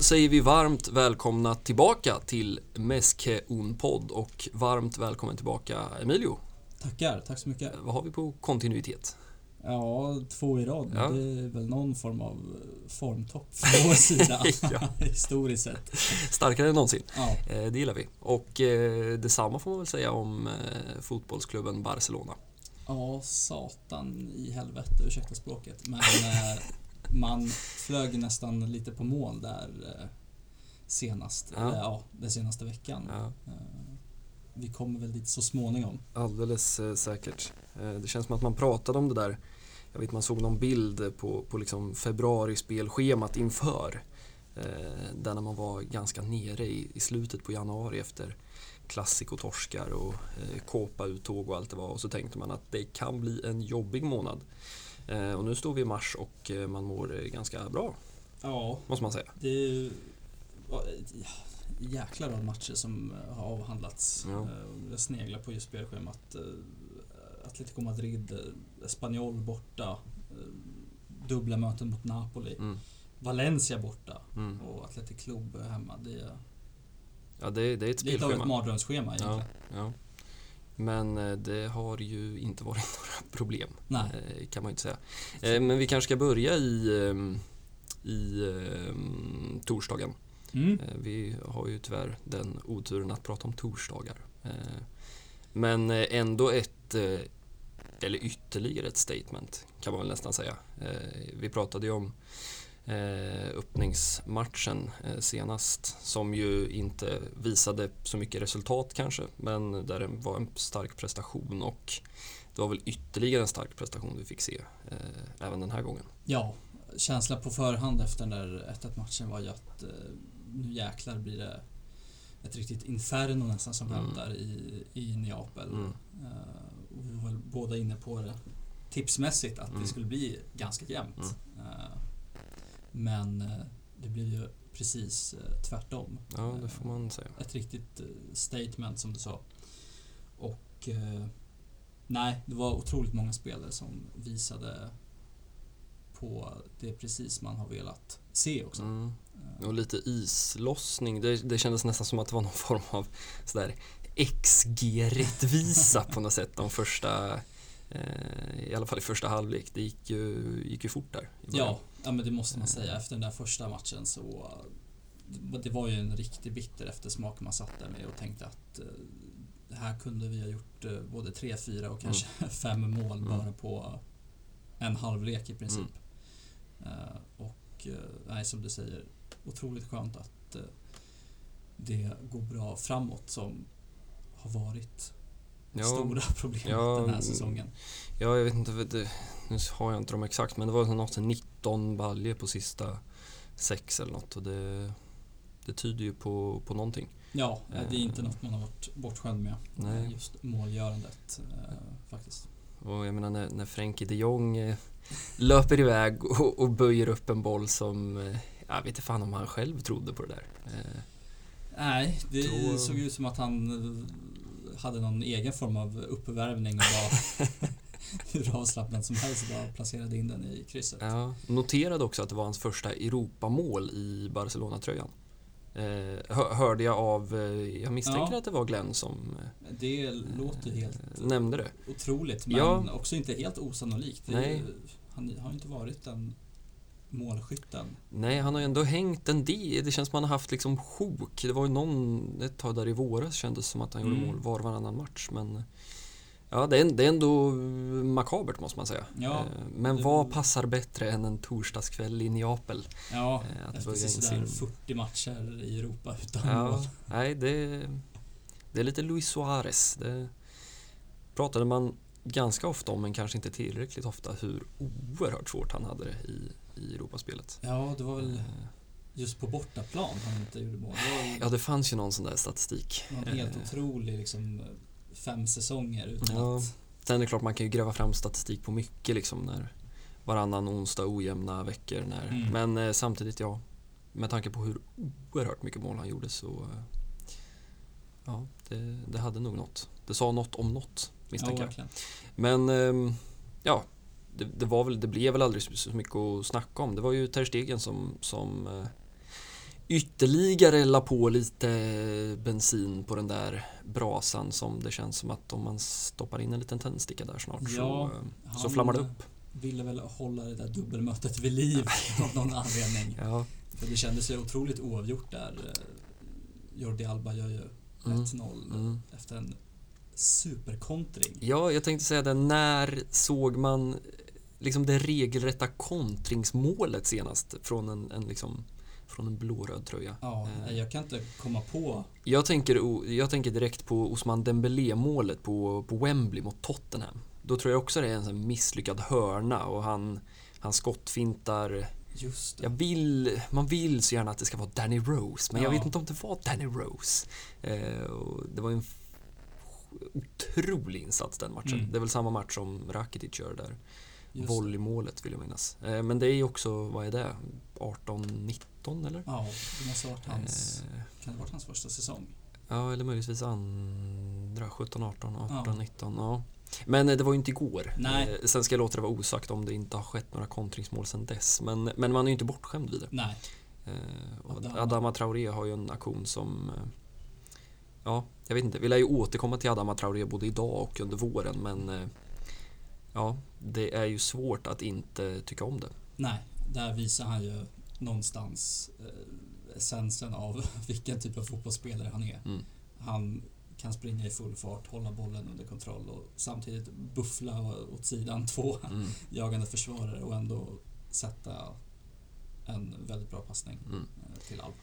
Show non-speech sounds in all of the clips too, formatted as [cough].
säger vi varmt välkomna tillbaka till Meske podd och varmt välkommen tillbaka Emilio. Tackar, tack så mycket. Vad har vi på kontinuitet? Ja, två i rad. Ja. Det är väl någon form av formtopp från vår [laughs] sida, historiskt sett. Starkare än någonsin. Ja. Eh, det gillar vi. Och eh, detsamma får man väl säga om eh, fotbollsklubben Barcelona. Ja, satan i helvete, ursäkta språket. Men [laughs] man flög nästan lite på mål där senast, ja. ja den senaste veckan. Ja. Vi kommer väl dit så småningom. Alldeles säkert. Det känns som att man pratade om det där jag vet man såg någon bild på, på liksom februari-spelschemat inför. Eh, där när man var ganska nere i, i slutet på januari efter klassikotorskar och eh, kåpa-uttåg och allt det var. Och så tänkte man att det kan bli en jobbig månad. Eh, och nu står vi i mars och eh, man mår eh, ganska bra. Ja. Måste man säga. Det är ju jäklar av matcher som har avhandlats. Ja. Jag sneglar på just spelschemat. Atletico Madrid, Espanyol borta, dubbla möten mot Napoli. Mm. Valencia borta mm. och Athletic Club hemma. Det är, ja, det, det är ett spelschema. Lite av ett mardrömsschema egentligen. Ja, ja. Men eh, det har ju inte varit [laughs] några problem. Nej. Eh, kan man ju inte säga. Eh, men vi kanske ska börja i, ehm, i ehm, torsdagen. Mm. Vi har ju tyvärr den oturen att prata om torsdagar. Men ändå ett eller ytterligare ett statement kan man väl nästan säga. Vi pratade ju om eh, öppningsmatchen eh, senast som ju inte visade så mycket resultat kanske men där det var en stark prestation och det var väl ytterligare en stark prestation vi fick se även den här gången. Ja, känslan på förhand efter den där 1-1 matchen var ju att nu jäklar blir det ett riktigt inferno nästan som mm. väntar i, i Neapel. Mm och vi var båda inne på det tipsmässigt att mm. det skulle bli ganska jämnt. Men uh, det blev ju precis uh, tvärtom. Ja, det får man säga. Ett riktigt statement som du sa. Och nej, det var otroligt många spelare som visade på det precis man har velat se också. Mm. Och lite islossning. Det, det kändes nästan som att det var någon [laughs] form av sådär XG-rättvisa på något sätt de första eh, i alla fall i första halvlek. Det gick ju, gick ju fort där. Ja, ja, men det måste man säga. Efter den där första matchen så det var ju en riktig bitter eftersmak man satt där med och tänkte att eh, här kunde vi ha gjort eh, både tre, fyra och kanske mm. [laughs] fem mål mm. bara på en halvlek i princip. Mm. och nej, som du säger, otroligt skönt att det går bra framåt som har varit ja, stora problemet ja, den här säsongen. Ja, jag vet inte, nu har jag inte dem exakt, men det var något 19 baljer på sista sex eller något och det, det tyder ju på, på någonting. Ja, det är inte eh, något man har varit bortskämd med. Nej. Just målgörandet eh, faktiskt. Och jag menar när, när Frenkie de Jong eh, löper iväg och, och böjer upp en boll som, eh, jag vet inte fan om han själv trodde på det där. Eh, Nej, det då... såg ut som att han hade någon egen form av uppvärmning och bara [laughs] [laughs] hur avslappnad som helst bara placerade in den i krysset. Ja, noterade också att det var hans första Europamål i Barcelona-tröjan. Eh, hörde jag av, eh, jag misstänker ja. att det var Glenn som eh, Det låter helt nämnde det. otroligt men ja. också inte helt osannolikt. Nej. han har inte varit en målskytten. Nej, han har ju ändå hängt en del. Det känns som att han har haft liksom sjok. Det var ju någon ett tag där i våras kändes som att han mm. gjorde mål var och varannan match. Men ja, det är, det är ändå makabert måste man säga. Ja, eh, men vad var... passar bättre än en torsdagskväll i Neapel? Ja, eh, att efter sådär sin... 40 matcher i Europa utan ja, mål. Nej, det, det är lite Luis Suarez. Det pratade man ganska ofta om, men kanske inte tillräckligt ofta, hur oerhört svårt han hade det i i Europaspelet. Ja, det var väl eh. just på bortaplan han inte gjorde mål. Det ja, det fanns ju någon sån där statistik. Någon helt otrolig liksom, fem säsonger utan ja. att... Sen är det klart man kan ju gräva fram statistik på mycket liksom när varannan onsdag ojämna veckor. När, mm. Men eh, samtidigt, ja, med tanke på hur oerhört mycket mål han gjorde så eh, ja, det, det, hade nog något. Det sa något om något misstänker ja, jag. Men eh, ja, det, det, var väl, det blev väl aldrig så mycket att snacka om. Det var ju Ter Stegen som, som eh, ytterligare la på lite bensin på den där brasan som det känns som att om man stoppar in en liten tändsticka där snart Ja, så, så flammar det upp. ville väl hålla det där dubbelmötet vid liv av någon anledning. [laughs] Ja, För det kändes ju otroligt oavgjort där. Eh, Jordi Alba gör ju Mm. 1-0 mm. efter en superkontring. ja, jag tänkte säga det. När såg man liksom det regelrätta kontringsmålet senast från en, en, liksom, från en blåröd tröja? Ja, Eh. jag kan inte komma på. Jag tänker, jag tänker direkt på Osman Dembélé-målet på, på Wembley mot Tottenham. Då tror jag också det är en sån misslyckad hörna och han, han skottfintar. Just det. Jag vill, man vill så gärna att det ska vara Danny Rose, men jag Ja. vet inte om det var Danny Rose. Eh, det var en otrolig insats den matchen. Mm. Det är väl samma match som Rakitic gör där. Volleymålet vill jag minnas. Eh, men det är ju också, vad är det? 18-19 eller? Ja, det måste ha varit hans, Eh, kan det varit hans första säsong? Ja, eller möjligtvis andra, 17, 18, 18, Ja. 19. Ja. Men eh, det var ju inte igår. Nej. Eh, Sen ska jag låta det vara osagt om det inte har skett några kontringsmål sen dess. Men, men man är ju inte bortskämd vid det. Nej, Eh, Adama. Adama Traoré har ju en aktion som... eh, Ja, jag vet inte. Vi lär ju återkomma till Adama Traoré både idag och under våren. Men ja, det är ju svårt att inte tycka om det. nej. Där visar han ju någonstans eh, essensen av [laughs] vilken typ av fotbollsspelare han är. Mm. Han kan springa i full fart, hålla bollen under kontroll och samtidigt buffla åt sidan två [laughs] Mm. jagande försvarare och ändå sätta en väldigt bra passning Mm. eh, till Alba.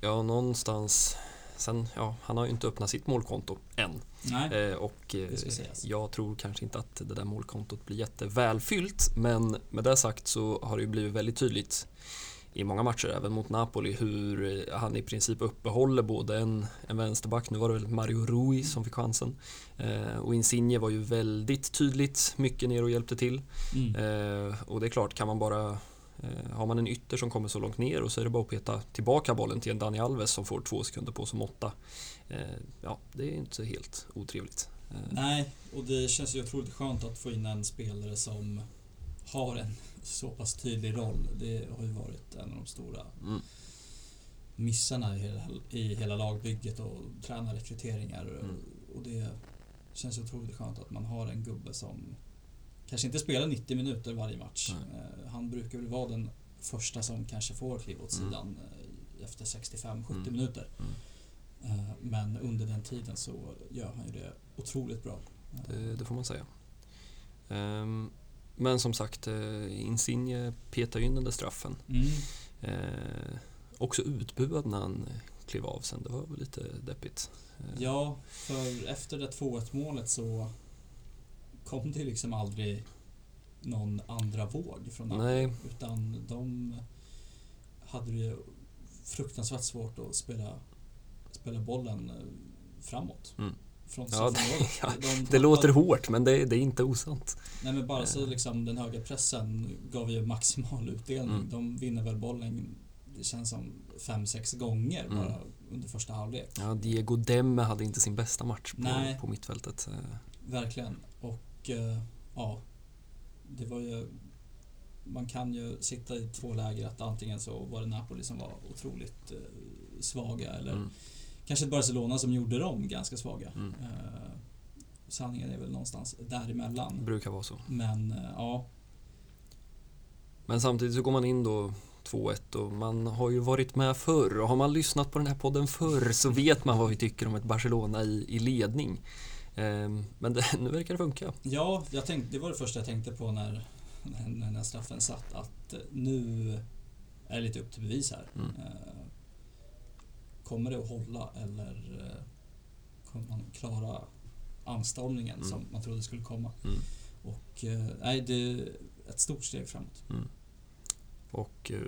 Ja, någonstans... Sen, ja, han har ju inte öppnat sitt målkonto än. Nej, Eh, och eh, jag tror kanske inte att det där målkontot blir jättevälfyllt. Men med det sagt så har det ju blivit väldigt tydligt i många matcher, även mot Napoli, hur eh, han i princip uppehåller både en, en vänsterback, nu var det väl Mario Rui som fick chansen. Eh, och Insigne var ju väldigt tydligt mycket ner och hjälpte till. mm. Eh, och det är klart, kan man bara eh, har man en ytter som kommer så långt ner och så är det bara att peta tillbaka bollen till en Dani Alves som får två sekunder på som åtta. Eh, ja, det är inte helt otrevligt. Nej, och det känns ju otroligt skönt att få in en spelare som har en så pass tydlig roll. Det har ju varit en av de stora Mm, missarna i hela, i hela lagbygget och tränarrekryteringar. Mm. Och det känns otroligt skönt att man har en gubbe som kanske inte spelar 90 minuter varje match. Eh, Han brukar väl vara den första som kanske får kliva åt Mm. sidan eh, efter 65-70 Mm. minuter. mm. Eh, Men under den tiden så gör han ju det otroligt bra. Det, det får man säga. Ehm, men som sagt, eh, Insigne petar ju in den där straffen. Mm. Eh, också utbuad när han klev av sen. Det var väl lite deppigt. Eh, Ja, för efter det 2-1 målet så kom det liksom aldrig någon andra våg från Napoli. Nej, Utan de hade ju fruktansvärt svårt att spela, spela bollen eh, framåt. Mm. Från Ja, det- [laughs] ja, De det låter hårt men det, det är inte osant. Nej men bara så Eh. liksom den höga pressen gav ju maximal utdelning. Mm. De vinner väl bollen, det känns som fem sex gånger Mm. bara under första halvlek. Ja, Diego Demme hade inte sin bästa match på, Nej. på mittfältet. Eh, Verkligen. Och eh, ja, det var ju... Man kan ju sitta i två läger att antingen så var det Napoli som var otroligt svaga eller Mm. Kanske Barcelona som gjorde dem ganska svaga. Mm. Eh, sanningen är väl någonstans däremellan. Det brukar vara så. Men eh, ja, Men samtidigt så går man in då 2-1 och man har ju varit med förr och har man lyssnat på den här podden förr så vet man vad vi tycker om ett Barcelona i, i ledning. Ehm, Men det, nu verkar det funka. ja jag tänkte, det var det första jag tänkte på när, när, när straffen satt. Att nu är det lite upp till bevis här. Mm. Eh, Kommer det att hålla eller eh, kommer man klara anstormningen Mm. som man trodde skulle komma? Mm. Och eh, nej, det är ett stort steg framåt. Och eh,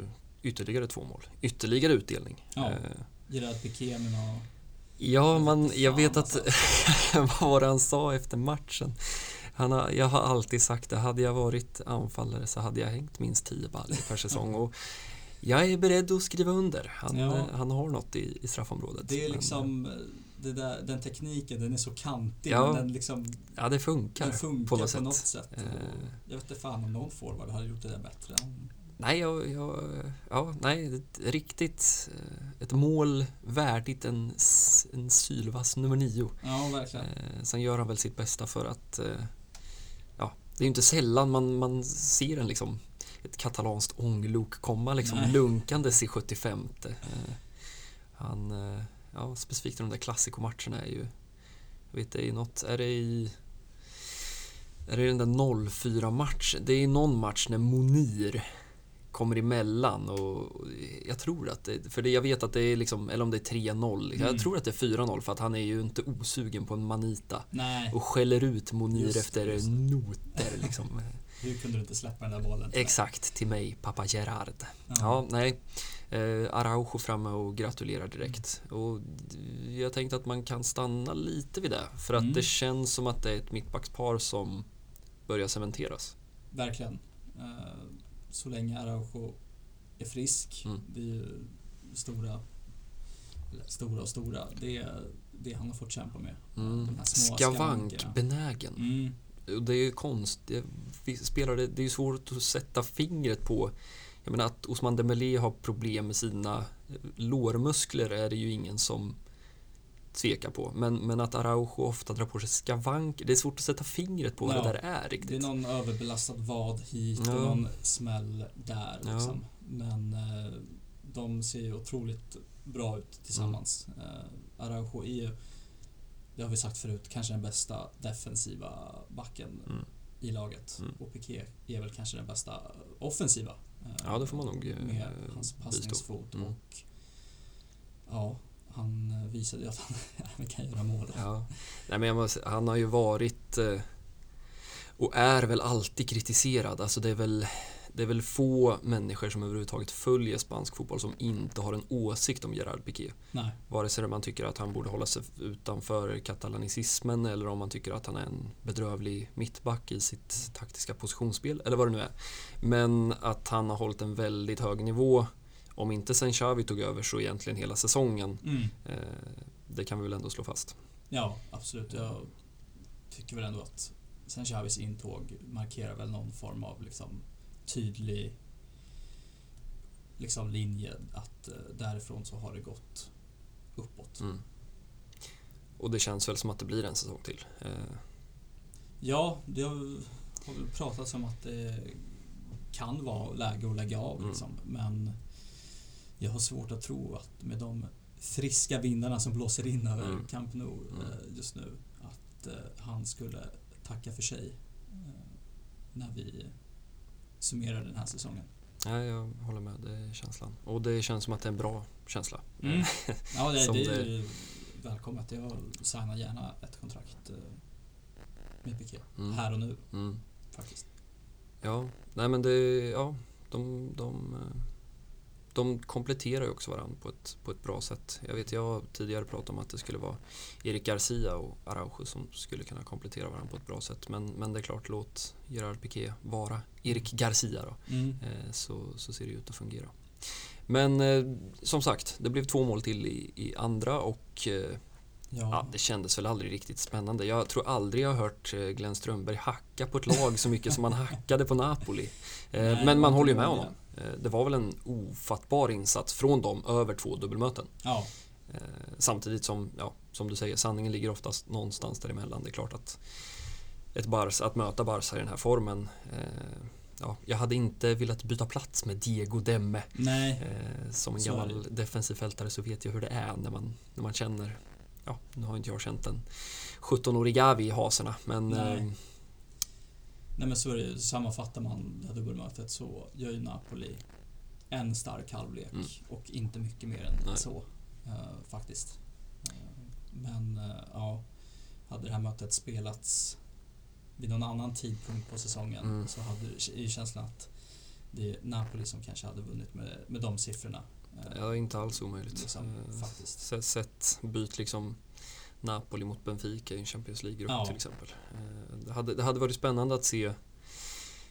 ytterligare två mål. Ytterligare utdelning. Ja. Gerard Piqué med några... Ja, man, jag vet att... alltså. [laughs] vad var det han sa efter matchen? Han har, jag har alltid sagt det, hade jag varit anfallare så hade jag hängt minst 10 baller per säsong. Och jag är beredd att skriva under. Han, Ja. eh, han har något i, i straffområdet. Det är Men, liksom... eh, Det där, den tekniken, den är så kantig Ja. men den liksom... Ja, det funkar, Den funkar på något sätt. sätt. Eh. Och jag vet inte fan om någon forward hade gjort det där bättre. nej, jag, jag, ja, nej, ett, riktigt eh, ett mål värdigt en, en sylvass nummer nio. Ja, verkligen. Eh, sen gör han väl sitt bästa för att eh, ja, det är ju inte sällan man, man ser en liksom ett katalanskt ånglok komma liksom lunkandes i 75. Eh, han, eh, ja, specifikt de där klassikomatcherna är ju, jag vet det är något, är det i är det den där 04 matchen? Det är någon match när Monir kommer emellan och jag tror att det, för det, jag vet att det är liksom, eller om det är 3-0, mm. jag tror att det är 4-0 för att han är ju inte osugen på en Manita Nej. och skäller ut Monir just, efter just. noter liksom. Hur kunde du inte släppa den där bollen? Exakt, till mig, pappa Gerard. Ja, ja nej. Eh, Araujo framme och gratulerar direkt. Mm. Och jag tänkte att man kan stanna lite vid det. För att mm. det känns som att det är ett mittbackspar som börjar cementeras. Verkligen. Eh, så länge Araujo är frisk, mm. det är ju stora, stora och stora, det är det han har fått kämpa med. Mm. Skavankbenägen. Det är ju konst. Det, spelare, det är svårt att sätta fingret på. Jag menar att Osman Dembélé har problem med sina lårmuskler är det ju ingen som tveka på. Men, men att Araujo ofta drar på sig skavank, det är svårt att sätta fingret på vad ja, det där är riktigt. Det är någon överbelastad vad hit ja. och någon smäll där. Liksom. Ja. Men eh, de ser ju otroligt bra ut tillsammans. Mm. Eh, Araujo är ju, det har vi sagt förut, kanske den bästa defensiva backen mm. i laget. Mm. Och Piqué är väl kanske den bästa offensiva. Eh, ja, det får man nog Med eh, hans passningsfot mm. och ja, han eh, visade ju att han [laughs] kan göra mål. Ja. Nej, men måste, han har ju varit eh, och är väl alltid kritiserad. Alltså det är väl det är väl få människor som överhuvudtaget följer spansk fotboll som inte har en åsikt om Gerard Piqué. Nej. Vare sig man tycker att han borde hålla sig utanför katalanicismen eller om man tycker att han är en bedrövlig mittback i sitt taktiska positionsspel eller vad det nu är. Men att han har hållit en väldigt hög nivå om inte sen Xavi tog över så egentligen hela säsongen. Mm. Eh, det kan vi väl ändå slå fast. Ja, absolut. Jag tycker väl ändå att sen Xavis intåg markerar väl någon form av liksom tydlig liksom linje att eh, därifrån så har det gått uppåt. Mm. Och det känns väl som att det blir en säsong till? Eh. Ja, det har, väl pratats om att det kan vara läge att lägga av. Mm. Liksom. Men jag har svårt att tro att med de friska vindarna som blåser in över mm. Camp Nou mm. Eh, just nu att eh, han skulle tacka för sig eh, när vi summerar den här säsongen. Ja, jag håller med, det är känslan. Och det känns som att det är en bra känsla. Mm. Ja, det, [laughs] det är det... välkommet. Jag signar gärna ett kontrakt med Piqué. Mm. Här och nu, mm. faktiskt. Ja, nej men det, ja, de, de de kompletterar ju också varandra på ett, på ett bra sätt. Jag vet, jag har tidigare pratat om att det skulle vara Erik Garcia och Araujo som skulle kunna komplettera varandra på ett bra sätt. Men, men det är klart, låt Gerard Piqué vara Erik Garcia då. Mm. Eh, så, så ser det ut att fungera. Men eh, som sagt, det blev två mål till i, i andra och eh, Ja. ja. det kändes väl aldrig riktigt spännande. Jag tror aldrig jag har hört eh, Glenn Strömberg hacka på ett lag så mycket som han hackade på Napoli. Eh, Nej, men man håller ju med honom. Eh, det var väl en ofattbar insats från dem över två dubbelmöten. Ja. Samtidigt som, ja, som du säger, sanningen ligger oftast någonstans däremellan. Det är klart att ett Barca, att möta Barca i den här formen ja, jag hade inte velat byta plats med Diego Demme. Nej, som en gammal defensiv fältare så vet jag hur det är när man, när man känner ja, nu har inte jag känt en 17-årig Gavi i haserna men... Eh, Nej men så är det Sammanfattar man det här dubbelmötet så gör ju Napoli en stark halvlek mm. och inte mycket mer än Nej. så. Uh, faktiskt. Uh, men uh, ja, hade det här mötet spelats vid någon annan tidpunkt på säsongen mm. så hade det ju känslan att det är Napoli som kanske hade vunnit med, med de siffrorna. Ja, inte alls omöjligt. Liksom, eh, faktiskt. Sett, byt liksom Napoli mot Benfica i en Champions League-grupp ja. till exempel. Eh, det hade, det hade varit spännande att se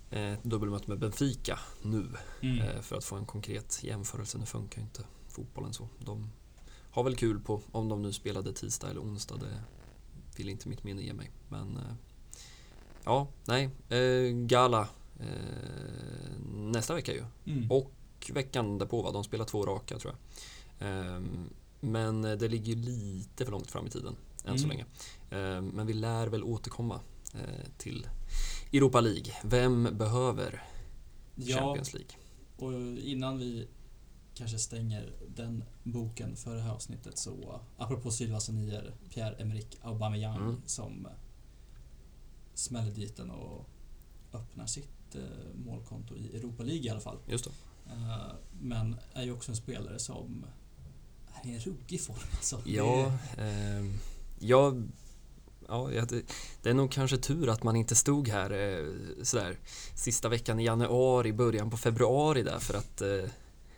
eh, ett dubbelmöte med Benfica nu mm. för att få en konkret jämförelse. Nu funkar ju inte fotbollen så. De har väl kul på om de nu spelade tisdag eller onsdag. Det vill inte mitt minne ge mig. Men ja, nej. Gala nästa vecka ju. Mm. Och veckan därpå va? De spelar två raka tror jag. Men det ligger ju lite för långt fram i tiden än så Mm. länge. Ehm, men vi lär väl återkomma eh, till Europa League. Vem behöver ja, Champions League? och innan vi kanske stänger den boken för det här avsnittet så apropå Sylvas nior, Pierre-Emerick Aubameyang Mm. som smäller dit den och öppnar sitt eh, målkonto i Europa League i alla fall. Just det. Eh, men är ju också en spelare som är i en ruggig form alltså. Ja, ehm, jag, ja det är nog kanske tur att man inte stod här eh, sådär sista veckan i januari, början på februari där för att eh,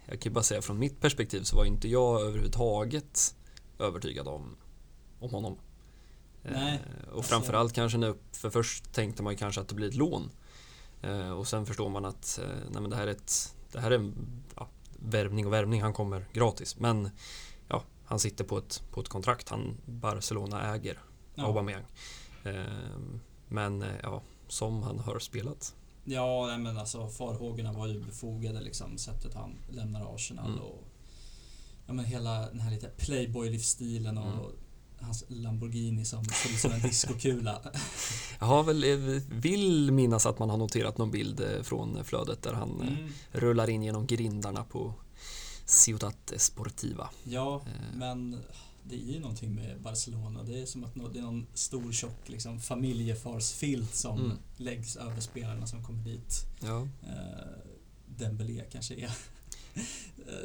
jag kan ju bara säga från mitt perspektiv så var inte jag överhuvudtaget övertygad om, om honom. Nej, Eh, och alltså- framförallt kanske nu, för först tänkte man ju kanske att det blir ett lån. Eh, och sen förstår man att eh, nej men det här är ett, det här är en ja, värvning och värvning, han kommer gratis. Men ja, han sitter på ett, på ett kontrakt, han Barcelona äger Ja. Aubameyang. Eh, men eh, ja, som han har spelat. Ja, men alltså farhågorna var ju befogade liksom. Sättet han lämnar Arsenal Mm. och ja, men hela den här lite playboy-livsstilen och Mm. Hans Lamborghini som ser ut som en discokula. [laughs] Jag har väl, eh, vill minnas att man har noterat någon bild eh, från flödet där han eh, Mm. rullar in genom grindarna på Ciutat Sportiva. Ja, Eh. men det är ju någonting med Barcelona. Det är som att det är någon stor tjock liksom, familjefarsfilt som Mm. läggs över spelarna som kommer dit. Ja. Eh, Dembélé kanske är...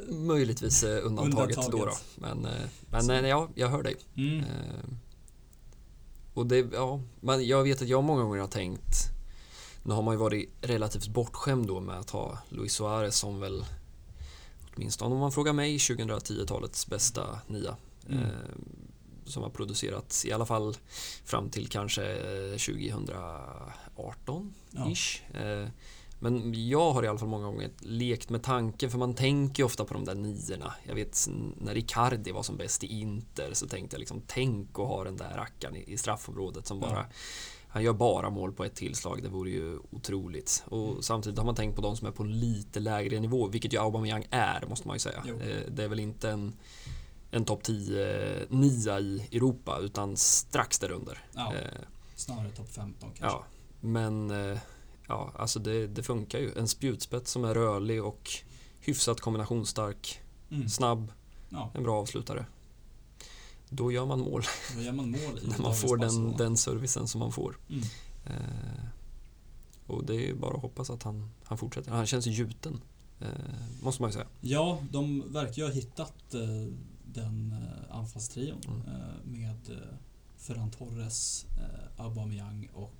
Möjligtvis eh, undantaget, då. då. Undantaget. Men, eh, men Så. eh, ja, jag hör dig. mm. Och det, ja, men jag vet att jag många gånger har tänkt Nu har man ju varit relativt bortskämd då med att ha Luis Suarez som väl Åtminstone om man frågar mig 2010-talets bästa nia. Mm. Eh, som har producerats i alla fall fram till kanske eh, 2018-ish. Eh, men jag har i alla fall många gånger lekt med tanken, för man tänker ju ofta på de där niorna. Jag vet när Icardi var som bäst i Inter så tänkte jag liksom, tänk att ha den där rackaren i, i straffområdet som bara han gör bara mål på ett tillslag, det vore ju otroligt. Och Mm. samtidigt har man tänkt på de som är på en lite lägre nivå, vilket ju Aubameyang är, måste man ju säga. Jo. Eh, Det är väl inte en, en topp 10 nia i Europa, utan strax därunder. Ja, Eh, snarare topp 15 kanske. Ja, men eh, ja, alltså det, det funkar ju. En spjutspets som är rörlig och hyfsat kombinationsstark, Mm. snabb, Ja, en bra avslutare. Då gör man mål då gör man mål [laughs] när man får den, den servicen som man får. Mm. Eh, och det är ju bara att hoppas att han, han fortsätter. Han känns gjuten, eh, måste man ju säga. Ja, de verkar ju ha hittat eh, den eh, anfallstrion Mm. eh, med eh, Ferran Torres, Aubameyang och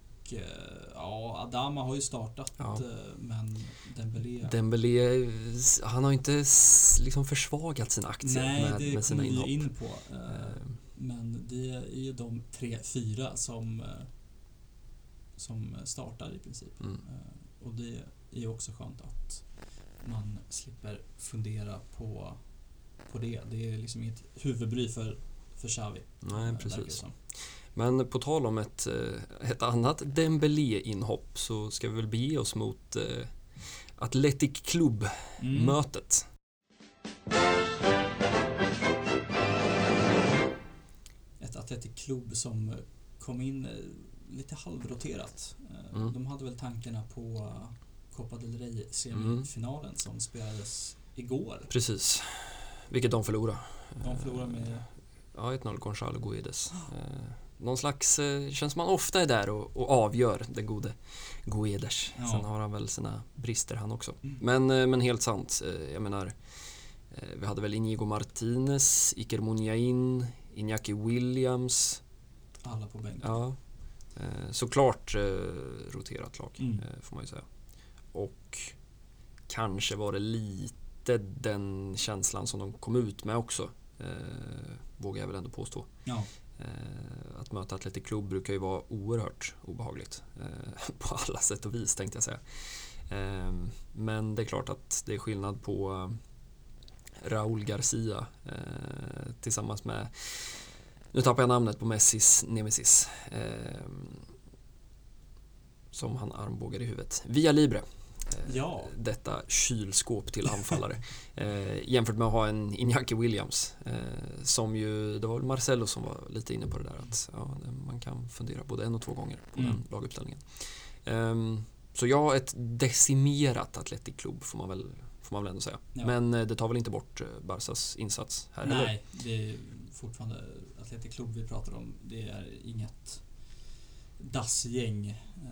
ja, Adama har ju startat Ja. eh, men Dembélé Dembélé, han har inte liksom försvagat sina aktier Nej, med, det med sina inhopp. ju in på. Eh, Eh, Men det är ju de tre, fyra som, eh, som startar i princip. mm. Eh, Och det är ju också skönt att man slipper fundera på, på det. Det är liksom inget huvudbry för, för Xavi. eh, Nej, det precis. Men på tal om ett, eh, ett annat Dembélé-inhopp så ska vi väl bege oss mot eh, Athletic Club-mötet. Mm. Ett Athletic Club som kom in eh, lite halvroterat. Eh, Mm. De hade väl tankarna på Copa del Rey semifinalen som spelades igår. Precis. Vilket de förlorade. De förlorade med Ja, 1-0 Gonzalo Guedes. Eh, någon slags, eh, känns man ofta är där och, och avgör den gode Guedes. Ja. Sen har han väl sina brister han också. Mm. Men, eh, men helt sant, eh, jag menar vi hade väl Inigo Martinez, Iker Muniain, Iñaki Williams. alla på bänken. Ja, såklart roterat lag Mm. får man ju säga. Och kanske var det lite den känslan som de kom ut med också. Vågar jag väl ändå påstå. Ja. Eh, att möta Atletic Club brukar ju vara oerhört obehagligt. Eh, [laughs] på alla sätt och vis tänkte jag säga. Ehm, men det är klart att det är skillnad på eh, Raúl Garcia tillsammans med nu tappar jag namnet på Messis nemesis. Ehm, som han armbågar i huvudet. Via Libre. Ja. Detta kylskåp till anfallare. [laughs] eh, jämfört med att ha en Iñaki Williams. Eh, som ju, det var väl Marcelo som var lite inne på det där att ja, man kan fundera både en och två gånger på Mm. den laguppställningen. Ehm, så ja, ett decimerat Athletic Club får man väl, får man väl ändå säga. Ja. Men eh, det tar väl inte bort eh, Barsas insats här heller. Nej, det är fortfarande Atletic Club vi pratar om. Det är inget dassgäng eh,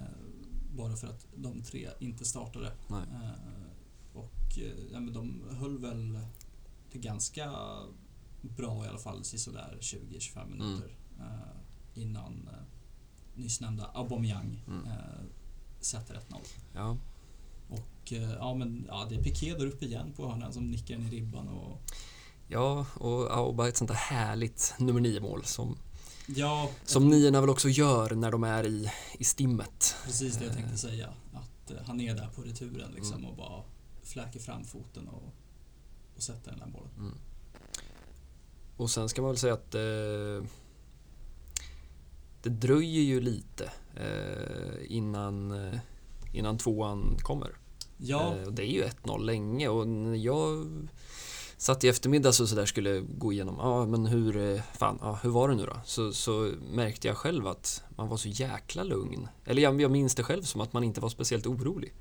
bara för att de tre inte startade. Nej. Eh, och eh, ja, men de höll väl det ganska bra i alla fall sådär 20-25 Mm. minuter eh, innan nyss nämnda Aubameyang Mm. sätter 1-0. Ja. Och ja, men ja, det är Piqué där uppe igen på hörnan som nickar in i ribban och Ja, och Auba ett sånt där härligt nummer nio mål som, ja, som niorna väl också gör när de är i, i stimmet. Precis det jag Eh. tänkte säga. Att eh, han är där på returen liksom Mm. och bara fläker fram foten och, och sätter den där bollen. Mm. Och sen ska man väl säga att eh, det dröjer ju lite eh, innan, eh, innan tvåan kommer. Ja, Eh, och det är ju 1-0 länge och jag satt i eftermiddag så, så där skulle gå igenom, ja men hur, eh, fan, ja, hur var det nu då? Så, så märkte jag själv att man var så jäkla lugn. Eller jag, jag minns det själv som att man inte var speciellt orolig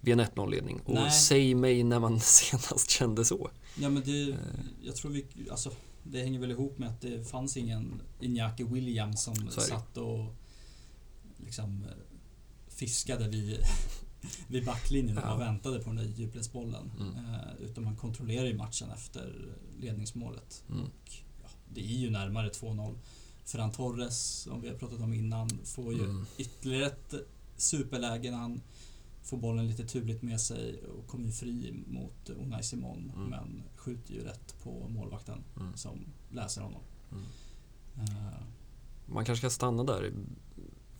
vid en 1-0-ledning. Och Nej. säg mig när man [laughs] senast kände så. ja men det, Eh. jag tror vi, alltså det hänger väl ihop med att det fanns ingen Iñaki Williams som satt och liksom eh, fiskade vid, vid backlinjen och Ja. väntade på den där djupledsbollen. Mm. Eh, utan man kontrollerar ju matchen efter ledningsmålet. Mm. Och, ja, det är ju närmare 2-0. Ferran Torres, som vi har pratat om innan, får ju Mm. ytterligare ett superläge när han får bollen lite turligt med sig och kommer ju fri mot Unai Simon Mm. men skjuter ju rätt på målvakten Mm. som läser honom. Mm. Eh, Man kanske ska stanna där.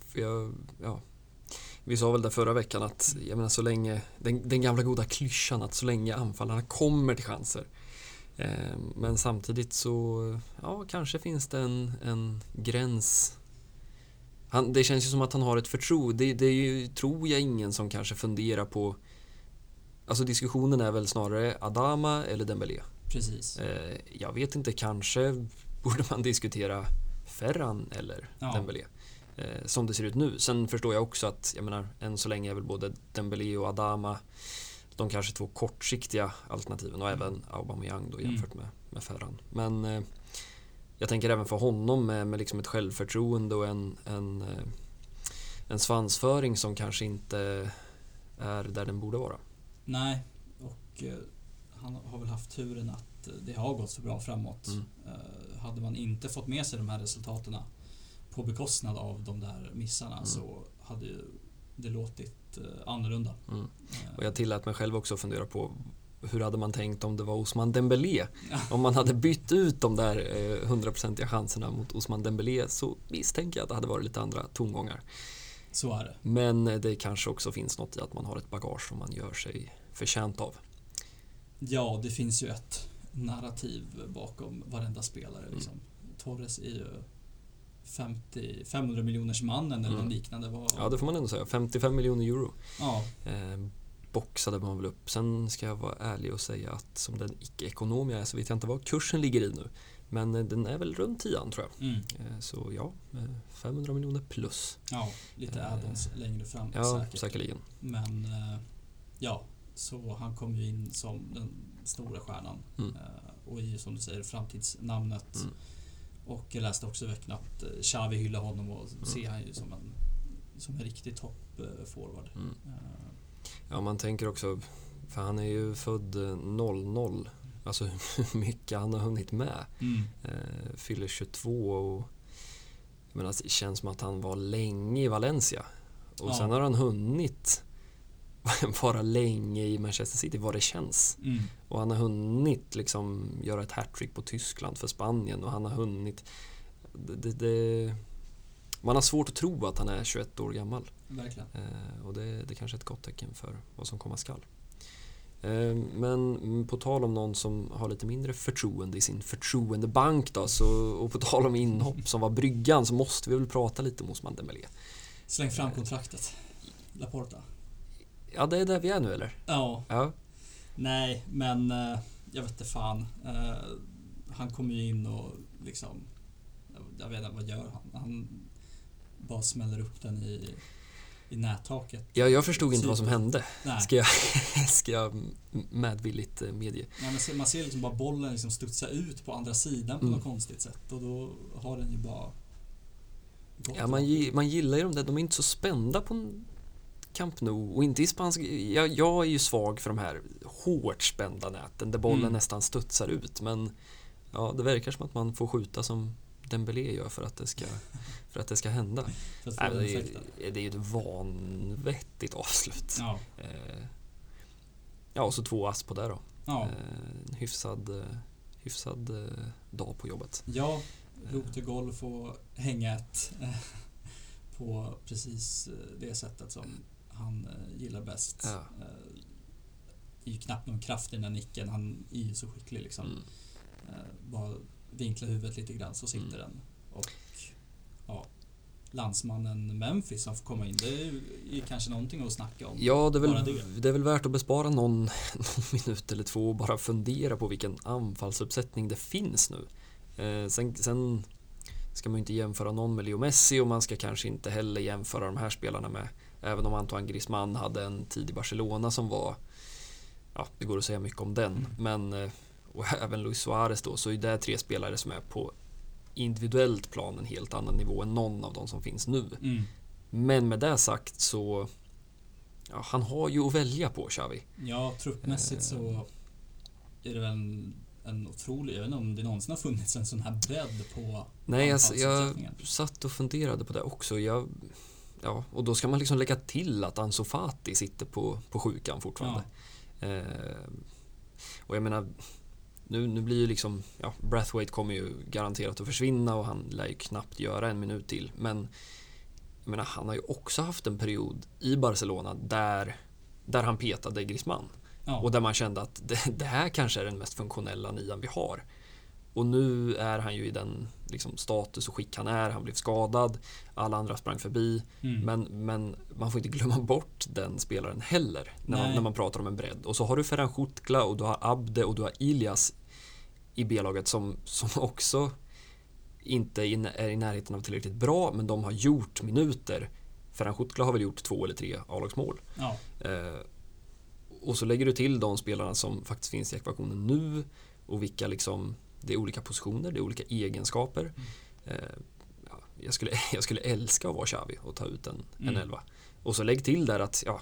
För jag, ja. Vi sa väl där förra veckan att jag menar, så länge, den, den gamla goda klyschan att så länge anfallarna kommer till chanser. Eh, men samtidigt så ja, kanske finns det en, en gräns. Han, det känns ju som att han har ett förtroende. Det, det är ju, tror jag, ingen som kanske funderar på Alltså diskussionen är väl snarare Adama eller Dembélé. precis. Eh, jag vet inte, kanske borde man diskutera Ferran eller Ja. Dembélé. Eh, som det ser ut nu. Sen förstår jag också att, jag menar, än så länge är väl både Dembélé och Adama de kanske två kortsiktiga alternativen och även Aubameyang då Mm. jämfört med, med Ferran. Men eh, jag tänker även för honom med, med liksom ett självförtroende och en, en, eh, en svansföring som kanske inte är där den borde vara. Nej, och eh, han har väl haft turen att eh, det har gått så bra framåt. Mm. Eh, hade man inte fått med sig de här resultaten på bekostnad av de där missarna Mm. så hade ju det låtit eh, annorlunda. Mm. Eh, Och jag tillät mig själv också att fundera på hur hade man tänkt om det var Osman Dembélé? Om man hade bytt ut de där eh, hundraprocentiga chanserna mot Osman Dembélé så misstänker jag att det hade varit lite andra tongångar. Så är det. Men det kanske också finns något i att man har ett bagage som man gör sig förtjänt av. Ja, det finns ju ett narrativ bakom varenda spelare. Mm. Liksom. Torres är ju 50, 500 miljoners mannen eller Mm. liknande. Vad, Ja, det får man ändå säga. 55 miljoner euro ja, eh, boxade man väl upp. Sen ska jag vara ärlig och säga att som den icke-ekonom jag är så vet jag inte vad kursen ligger i nu. Men eh, den är väl runt 10 tror jag. mm, Eh, Så ja, eh, 500 miljoner plus. ja, lite Eh, add-ons längre fram Ja, säkert. säkerligen. Men eh, ja, så han kom ju in som den stora stjärnan. Mm. Eh, och i, som du säger, framtidsnamnet. Mm. Och jag läste också i veckan att eh, Xavi hyllar honom och Mm. ser han ju som en, som en riktig toppforward. Mm. Eh, Ja, man tänker också, för han är ju född eh, 00. Alltså [laughs] hur mycket han har hunnit med. mm. Eh, fyller 22 och jag menar, det känns som att han var länge i Valencia. Och Ja. sen har han hunnit [laughs] vara länge i Manchester City, vad det känns. Mm. Och han har hunnit liksom göra ett hattrick på Tyskland för Spanien och han har hunnit... Det, det, man har svårt att tro att han är 21 år gammal. Verkligen. Eh, och det, det kanske är ett gott tecken för vad som komma skall. Eh, men på tal om någon som har lite mindre förtroende i sin förtroendebank då, så, och på tal om inhopp som var bryggan så måste vi väl prata lite om Osman Dembélé. Släng fram kontraktet. Laporta. Ja, det är där vi är nu eller? Ja. Ja. Nej, men eh, jag vet inte fan. Eh, han kommer ju in och liksom... Jag vet inte, vad gör han? Han bara smäller upp den i, i nättaket. Ja, jag förstod inte vad som Typ. hände. Nej. Ska jag, [laughs] ska jag medvilligt eh, medge. Nej, man, ser, man ser liksom bara bollen liksom studsa ut på andra sidan på Mm. något konstigt sätt och då har den ju bara. Ja, man, man gillar ju dem där. De är inte så spända på Camp Nou och inte i spansk... Jag, jag är ju svag för de här hårt spända näten där bollen Mm. nästan studsar ut. Men ja, det verkar som att man får skjuta som Dembélé gör för att det ska, [laughs] för att det ska hända. Nej, det, är, det är ju ett vanvettigt avslut. Ja, Eh, Ja, och så två ass på det då. ja, Eh, En hyfsad, eh, hyfsad dag på jobbet. ja. Till golf och hänga ett eh, [laughs] på precis det sättet som han eh, gillar bäst. Ja. Eh, Det är ju knappt någon kraft i den där nicken. Han är ju så skicklig liksom. Mm. Eh, Bara vinkla huvudet lite grann så sitter Mm. den. Och ja, landsmannen Memphis som får komma in. Det är ju kanske någonting att snacka om. Ja, det är, väl, det. det är väl värt att bespara någon, [laughs] någon minut eller två och bara fundera på vilken anfallsuppsättning det finns nu. Eh, sen, sen ska man ju inte jämföra någon med Leo Messi och man ska kanske inte heller jämföra de här spelarna med Även om Antoine Griezmann hade en tid i Barcelona som var Ja, det går att säga mycket om den Mm. men eh, Och [laughs] även Luis Suarez då så är det tre spelare som är på Individuellt plan en helt annan nivå än någon av de som finns nu. Mm. Men med det sagt så ja, Han har ju att välja på Xavi. Ja, truppmässigt Eh. så är det väl en, en otrolig... Jag vet inte om det någonsin har funnits en sån här bredd på Nej, jag, jag satt och funderade på det också. Jag, ja, och då ska man liksom lägga till att Ansu Fati sitter på, på sjukan fortfarande. Eh, och jag menar, nu, nu blir ju liksom, ja, Brathwaite kommer ju garanterat att försvinna och han lär ju knappt göra en minut till. Men jag menar, han har ju också haft en period i Barcelona där, där han petade Griezmann. Ja, Och där man kände att det, det här kanske är den mest funktionella nian vi har. Och nu är han ju i den liksom, status och skick han är. Han blev skadad. Alla andra sprang förbi. mm. Men, men man får inte glömma bort den spelaren heller. När man, när man pratar om en bredd. Och så har du Ferhan Schutla och du har Abde och du har Ilias i B-laget som, som också inte är i- är i närheten av tillräckligt bra men de har gjort minuter. Ferhan Schutla har väl gjort två eller tre A-lagsmål. ja, Eh, och så lägger du till de spelarna som faktiskt finns i ekvationen nu och vilka liksom, det är olika positioner, det är olika egenskaper. Eh, ja, jag, skulle, [laughs] jag skulle älska att vara Xavi och ta ut en, en Mm. elva. Och så lägg till där att, ja,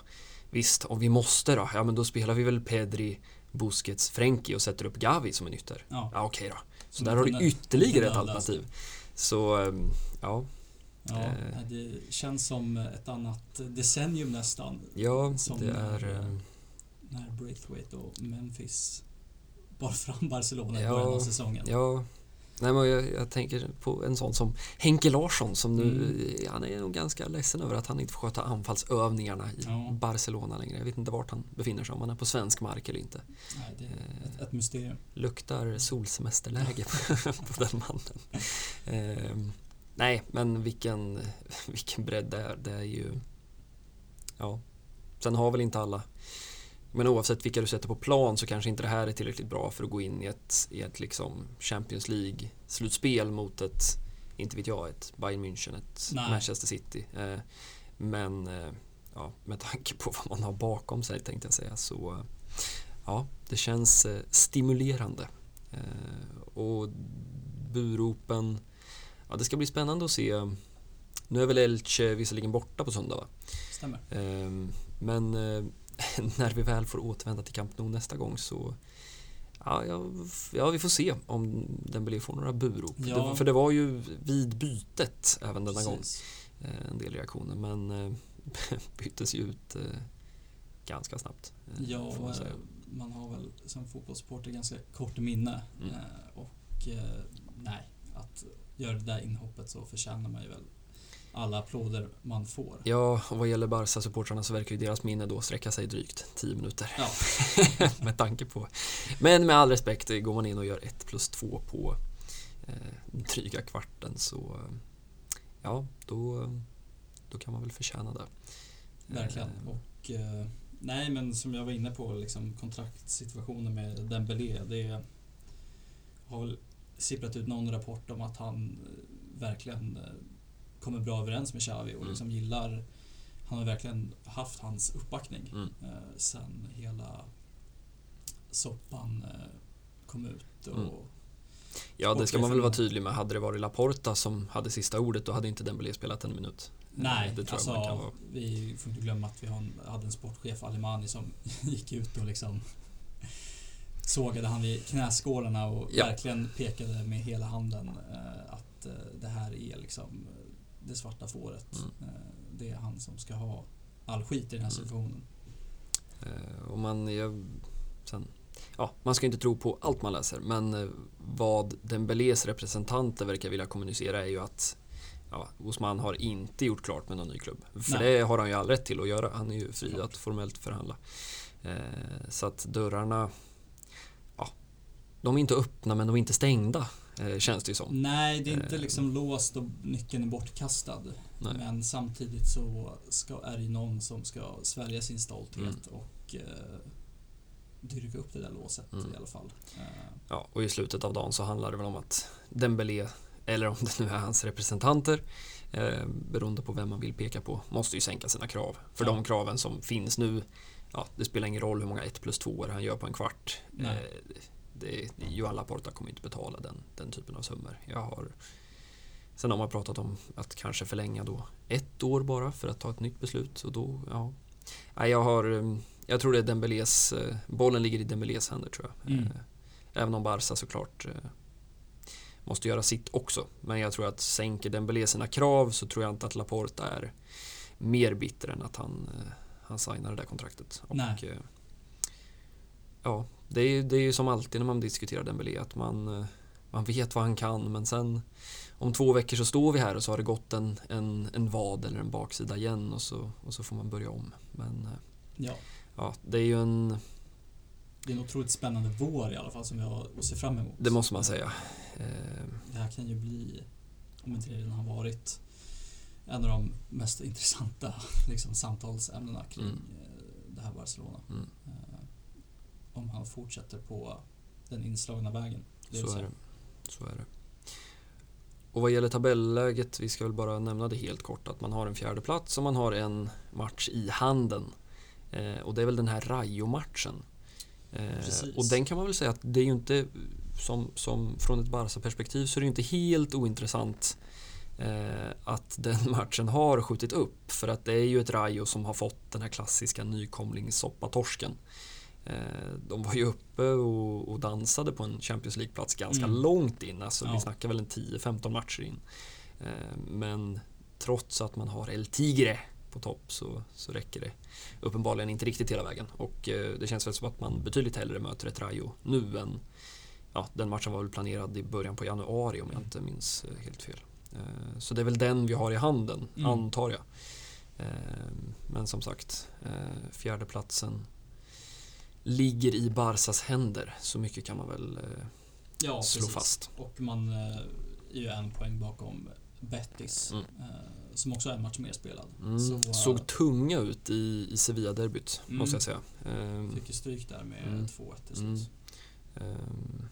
visst, om vi måste då, ja men då spelar vi väl Pedri, Busquets, Frenkie och sätter upp Gavi som en ytter. ja. Ja, okej då. Så Som där har du ytterligare ett alternativ. Så, ehm, ja, ja Eh. det känns som ett annat decennium nästan. ja Som det är... när, ehm, När Braithwaite och Memphis bar fram Barcelona i Ja, början av säsongen. Ja, nej men jag, jag tänker på en sån som Henke Larsson som nu, Mm. han är nog ganska ledsen över att han inte får sköta anfallsövningarna i Ja. Barcelona längre. Jag vet inte vart han befinner sig, om han är på svensk mark eller inte. Nej, det är Eh. ett, ett mysterium. Luktar solsemesterläge [laughs] på den mannen. Ehm, nej, men vilken, vilken bredd det är. Det är ju... Ja. Sen har väl inte alla... Men oavsett vilka du sätter på plan så kanske inte det här är tillräckligt bra för att gå in i ett, i ett liksom Champions League-slutspel mot ett, inte vet jag, ett Bayern München, ett Nej. Manchester City. Eh, men eh, ja, med tanke på vad man har bakom sig tänkte jag säga så eh, ja, det känns eh, stimulerande. Och buropen, ja det ska bli spännande att se. Nu är väl Elche visserligen borta på söndag va? Stämmer. Ehm, Men [laughs] när vi väl får återvända till Camp Nou nästa gång så Ja, ja, vi får se om Dembélé får några burop. Ja. Det, för det var ju vid bytet även denna gång Precis. eh, en del reaktioner men eh, [laughs] byttes ju ut eh, ganska snabbt. Ja, man man har väl som fotbollssupporter ganska kort minne. Mm. Och nej, att göra det där inhoppet så förtjänar man ju väl alla applåder man får. Ja, och vad gäller Barca-supportrarna så verkar ju deras minne då sträcka sig drygt 10 minuter. Ja. [laughs] med tanke på. Men med all respekt, går man in och gör 1 plus 2 på eh, dryga kvarten så eh, ja, då, då kan man väl förtjäna det. Verkligen. Eh, Och eh, nej, men som jag var inne på, liksom, kontraktssituationen med Dembélé. Det har väl sipprat ut någon rapport om att han eh, verkligen kommer bra överens med Xavi och Mm. liksom gillar... Han har verkligen haft hans uppbackning Mm. eh, sen hela soppan eh, kom ut. Och, Mm. Ja, det ska man väl vara förmåga. tydlig med. Hade det varit Laporta som hade sista ordet, då hade inte Dembélé spelat en minut. Nej, Eh, det tror alltså, man kan vara. vi får inte glömma att vi hade en sportchef, Alimani, som [laughs] gick ut och liksom sågade han vid knäskålarna och Ja. verkligen pekade med hela handen eh, att eh, det här är liksom det svarta fåret. Mm. Eh, det är han som ska ha all skit i den här Mm. situationen. Eh, Och man, jag, sen, ja, man ska inte tro på allt man läser, men eh, vad Dembélés representanter verkar vilja kommunicera är ju att ja, Osman har inte gjort klart med någon ny klubb. För Nej. det har han ju all rätt till att göra. Han är ju fri att formellt förhandla. Eh, så att dörrarna, ja, de är inte öppna men de är inte stängda, känns det ju som. Nej, det är inte Eh. liksom låst och nyckeln är bortkastad. Nej. Men samtidigt så ska, är det ju någon som ska svälja sin stolthet Mm. och eh, dyrka upp det där låset Mm. i alla fall. Eh, Ja, och i slutet av dagen så handlar det väl om att Dembélé, eller om det nu är hans representanter, eh, beroende på vem man vill peka på, måste ju sänka sina krav. För Ja. de kraven som finns nu, ja, det spelar ingen roll hur många 1 plus 2 han gör på en kvart. Eh, det, Johan Laporta kommer inte betala den, den typen av summor. Jag har, sen har man pratat om att kanske förlänga då ett år bara för att ta ett nytt beslut. Och då, ja. Jag, har, eh, jag tror det är Dembélés, eh, bollen ligger i Dembélés händer tror jag. Mm. Eh, Även om Barca såklart måste göra sitt också. Men jag tror att sänker Dembélé sina krav så tror jag inte att Laporta är mer bitter än att han, han signar det där kontraktet. Och, Nej. ja, det är, ju- det är ju som alltid när man diskuterar Dembélé att man, eh, man vet vad han kan men sen om två veckor så står vi här och så har det gått en, en, en vad eller en baksida igen och så, och så får man börja om. Men eh, ja, ja, det är ju en, det är en otroligt spännande vår i alla fall som vi har att se fram emot. det måste man säga. Eh, Det här kan ju bli, om inte det redan har varit, en av de mest intressanta [laughs] liksom, samtalsämnena kring Mm. det här Barcelona. Mm. Om han fortsätter på den inslagna vägen. Det Så är det. Så är det. Och vad gäller tabelläget, vi ska väl bara nämna det helt kort, att man har en fjärde plats och man har en match i handen. Eh, och det är väl den här Rayo-matchen. Eh, och den kan man väl säga att det är ju inte, som, som från ett Barca-perspektiv, så är det ju inte helt ointressant eh, att den [laughs] matchen har skjutit upp. För att det är ju ett Rayo som har fått den här klassiska nykomlingssoppa-torsken. Eh, De var ju uppe och, och dansade på en Champions League-plats ganska Mm. långt in. Alltså Ja. Vi snackar väl en 10-15 matcher in. Eh, Men trots att man har El Tigre på topp så, så räcker det uppenbarligen inte riktigt hela vägen. Och eh, det känns väl som att man betydligt hellre möter ett Rayo nu än Ja, den matchen var väl planerad i början på januari om jag Mm. inte minns eh, helt fel. Eh, Så det är väl den vi har i handen, Mm. antar jag. Eh, Men som sagt, eh, fjärdeplatsen ligger i Barsas händer. Så mycket kan man väl eh, Ja, slå precis. fast. Och man eh, är ju en poäng bakom Betis. Mm. eh, Som också är en match mer spelad. Mm. Så, eh, Såg tunga ut i, i Sevilla-derbyt, Mm. måste jag säga. Eh, Fick ju stryk där med Mm. 2-1 till Mm. slut. Ehm,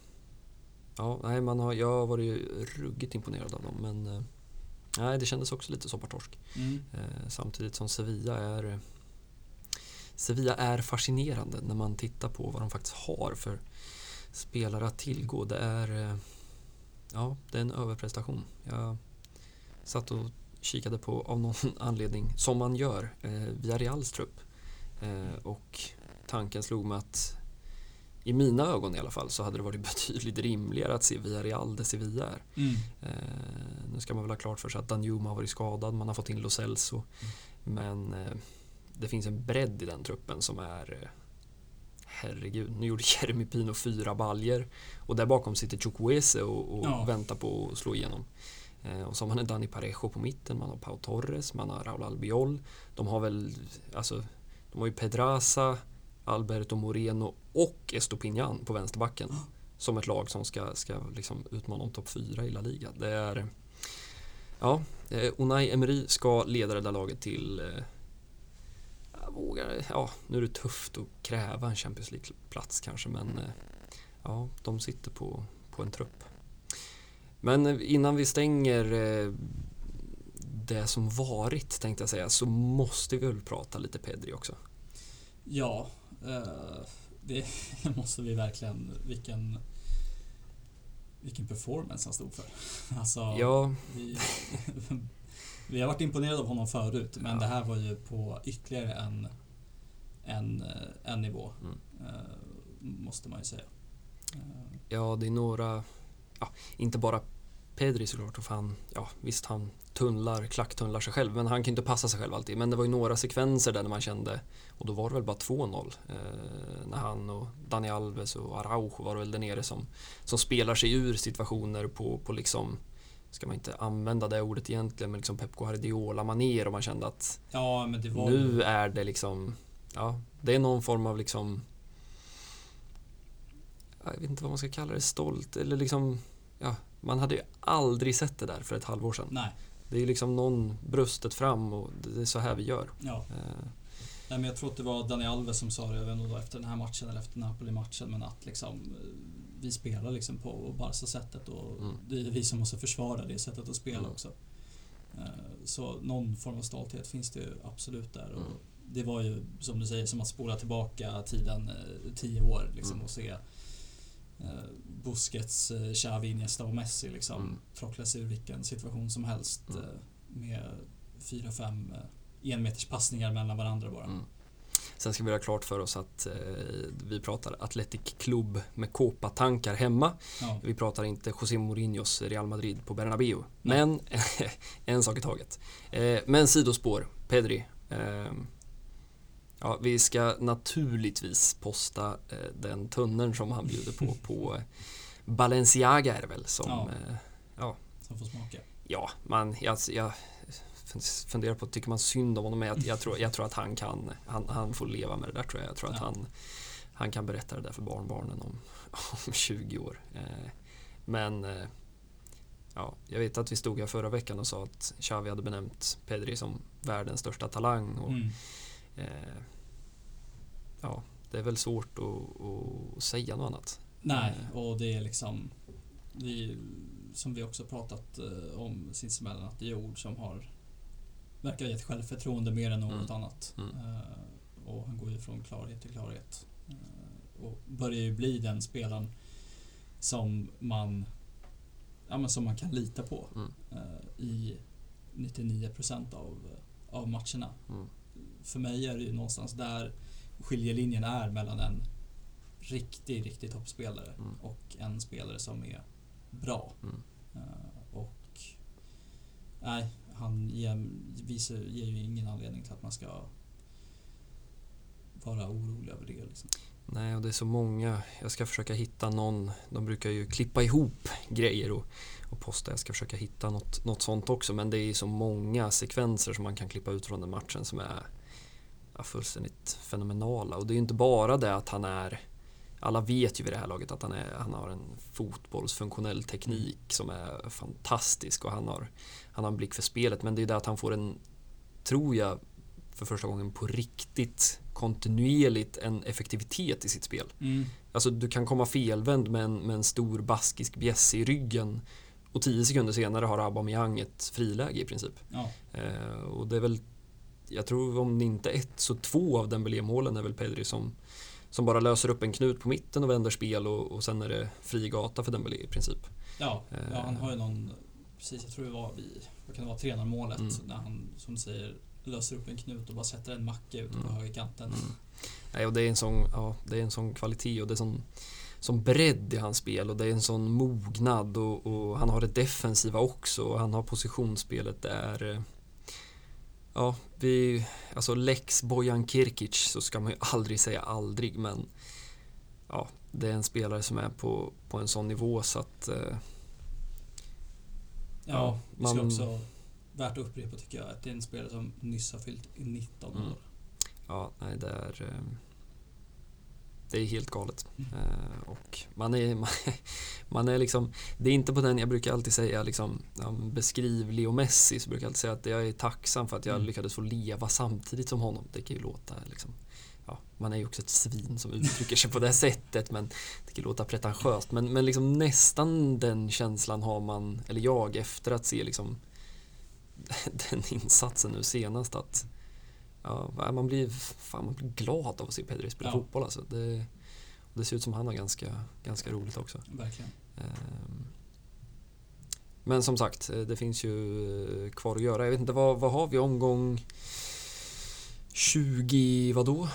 ja, nej, man har, jag har varit ruggigt imponerad av dem, men eh, nej, det kändes också lite soppartorsk. Mm. Eh, samtidigt som Sevilla är Sevilla är fascinerande när man tittar på vad de faktiskt har för spelare att tillgå. Det är, eh, ja, det är en överprestation. Jag satt och kikade på, av någon [laughs] anledning, som man gör, eh, via Reals trupp. Eh, och tanken slog mig att i mina ögon i alla fall så hade det varit [laughs] betydligt rimligare att se Villarreal där Sevilla är. Mm. Eh, nu ska man väl ha klart för sig att Danjuma har varit skadad, man har fått in Lo Celso. Men eh, det finns en bredd i den truppen som är eh, Herregud, nu gjorde [laughs] Jeremy Pino fyra baljer och där bakom sitter Chukwueze och, och Ja. väntar på att slå igenom. Eh, och så har man en Dani Parejo på mitten, man har Pau Torres, man har Raúl Albiol. De har väl, alltså, de har ju Pedraza, Alberto Moreno och Estopinian på vänsterbacken. [gasps] Som ett lag som ska, ska liksom utmana om topp 4 i La Liga. Det är... Ja, eh, Unai Emery ska leda det där laget till... eh, vågar ja, nu är det tufft att kräva en Champions League-plats kanske, men eh, ja, de sitter på, på en trupp. Men innan vi stänger det som varit, tänkte jag säga, så måste vi väl prata lite Pedri också? Ja, [laughs] det måste vi verkligen. Vilken vilken performance han stod för. [laughs] Alltså, ja. vi, [laughs] vi har varit imponerade av honom förut, men ja. det här var ju på ytterligare en, en, eh, en nivå. Mm. Eh, måste man ju säga. Eh. Ja, det är några, ja, inte bara Pedri såklart, och fan, ja visst han tunnlar, klacktunnlar sig själv, men han kan inte passa sig själv alltid. Men det var ju några sekvenser där man kände, och då var det väl bara 2-0, eh, när han och Dani Alves och Araujo var väl där nere som, som spelar sig ur situationer på, på liksom ska man inte använda det ordet egentligen, men liksom Pep Guardiola-manér och man kände att ja, var... nu är det liksom, ja, det är någon form av liksom jag vet inte vad man ska kalla det, stolt eller liksom, ja, man hade ju aldrig sett det där för ett halvår sedan. Nej. Det är liksom någon bröstet fram och det är så här vi gör. Ja. Eh. Nej, men jag tror att det var Dani Alves som sa det, jag vet inte efter den här matchen eller efter Napoli-matchen, men att liksom eh, vi spelar liksom på Barca-sättet och mm. det är vi som måste försvara det sättet att spela mm. också. Eh, så någon form av stolthet finns det ju absolut där. Och mm. Det var ju som du säger som att spola tillbaka tiden eh, tio år liksom, mm. och se eh, Busquets, Xavi, Iniesta och Messi liksom mm. tråckla sig ur vilken situation som helst mm. med fyra, fem enmeterspassningar mellan varandra bara. Sen ska vi göra klart för oss att eh, vi pratar Athletic Club med Copa-tankar hemma. Ja. Vi pratar inte José Mourinhos Real Madrid på Bernabéu. Nej. Men [laughs] en sak i taget. Eh, men sidospår, Pedri. Eh, Ja, vi ska naturligtvis posta eh, den tunneln som han bjuder på [laughs] på eh, Balenciaga är det väl som... Ja, eh, ja. som får smaka. Ja, man, jag, jag funderar på, tycker man synd om honom? Jag, jag, tror, jag tror att han kan, han, han får leva med det där tror jag. Jag tror ja. att han, han kan berätta det där för barnbarnen om, [laughs] om 20 år. Eh, men eh, ja, jag vet att vi stod här förra veckan och sa att Xavi hade benämnt Pedri som världens största talang. Och, mm eh, ja, det är väl svårt att, att säga något annat. Nej, eh. och det är liksom det är, som vi också pratat om sinsemellan att det är ord som har verkar ha gett självförtroende mer än något mm. annat. Mm. Uh, och han går ju från klarhet till klarhet. Uh, och börjar ju bli den spelaren som man, ja, men som man kan lita på mm. uh, i 99% av, av matcherna. Mm för mig är det ju någonstans där skiljelinjen är mellan en riktig, riktig toppspelare mm. och en spelare som är bra. Mm. Och nej, han ger, visar, ger ju ingen anledning till att man ska vara orolig över det. Liksom. Nej, och det är så många. Jag ska försöka hitta någon. De brukar ju klippa ihop grejer och, och posta. Jag ska försöka hitta något, något sånt också. Men det är så många sekvenser som man kan klippa ut från den matchen som är ja, fullständigt fenomenala. Och det är ju inte bara det att han är alla vet ju vid det här laget att han, är, han har en fotbollsfunktionell teknik som är fantastisk och han har, han har en blick för spelet. Men det är det att han får en, tror jag, för första gången på riktigt kontinuerligt en effektivitet i sitt spel. Mm. Alltså du kan komma felvänd med en, med en stor baskisk bjässe i ryggen och tio sekunder senare har Aubameyang ett friläge i princip. Ja. Eh, och det är väl jag tror om inte ett så två av Dembélé-målen är väl Pedri som, som bara löser upp en knut på mitten och vänder spel och, och sen är det fri gata för Dembélé i princip. Ja, ja han har ju någon, precis jag tror det var vid, vad kan det vara, tränarmålet mm. när han som du säger löser upp en knut och bara sätter en macka ute på mm. högerkanten. Mm. Nej, och det är en sån, ja, det är en sån kvalitet och det är sån, sån bredd i hans spel och det är en sån mognad och, och han har det defensiva också och han har positionsspelet där eh, Ja, vi, alltså Lex Bojan Kirkic så ska man ju [laughs] aldrig säga aldrig men ja, det är en spelare som är på, på en sån nivå så att eh, Ja, det man, också värt att upprepa tycker jag att det är en spelare som nyss har fyllt 19 mm. år. Ja, nej det är eh, det är helt galet. Mm. och man är, [laughs] man, man, är liksom, det är inte på den, jag brukar alltid säga liksom, beskriv Leo Messi, så brukar jag alltid säga att jag är tacksam för att jag mm. lyckades få leva samtidigt som honom. Det kan ju låta liksom, ja, man är ju också ett svin som uttrycker sig på det sättet men det kan låta pretentiöst. Men, men liksom nästan den känslan har man, eller jag, efter att se liksom [laughs] den insatsen nu senast att ja, man, blir, fan, man blir glad av att se Pedri spela ja. fotboll. Alltså. Det, det ser ut som han har ganska, ganska roligt också. Verkligen. Ehm, men som sagt, det finns ju eh, kvar att göra. Jag vet inte, vad, vad har vi? Omgång 20, vadå?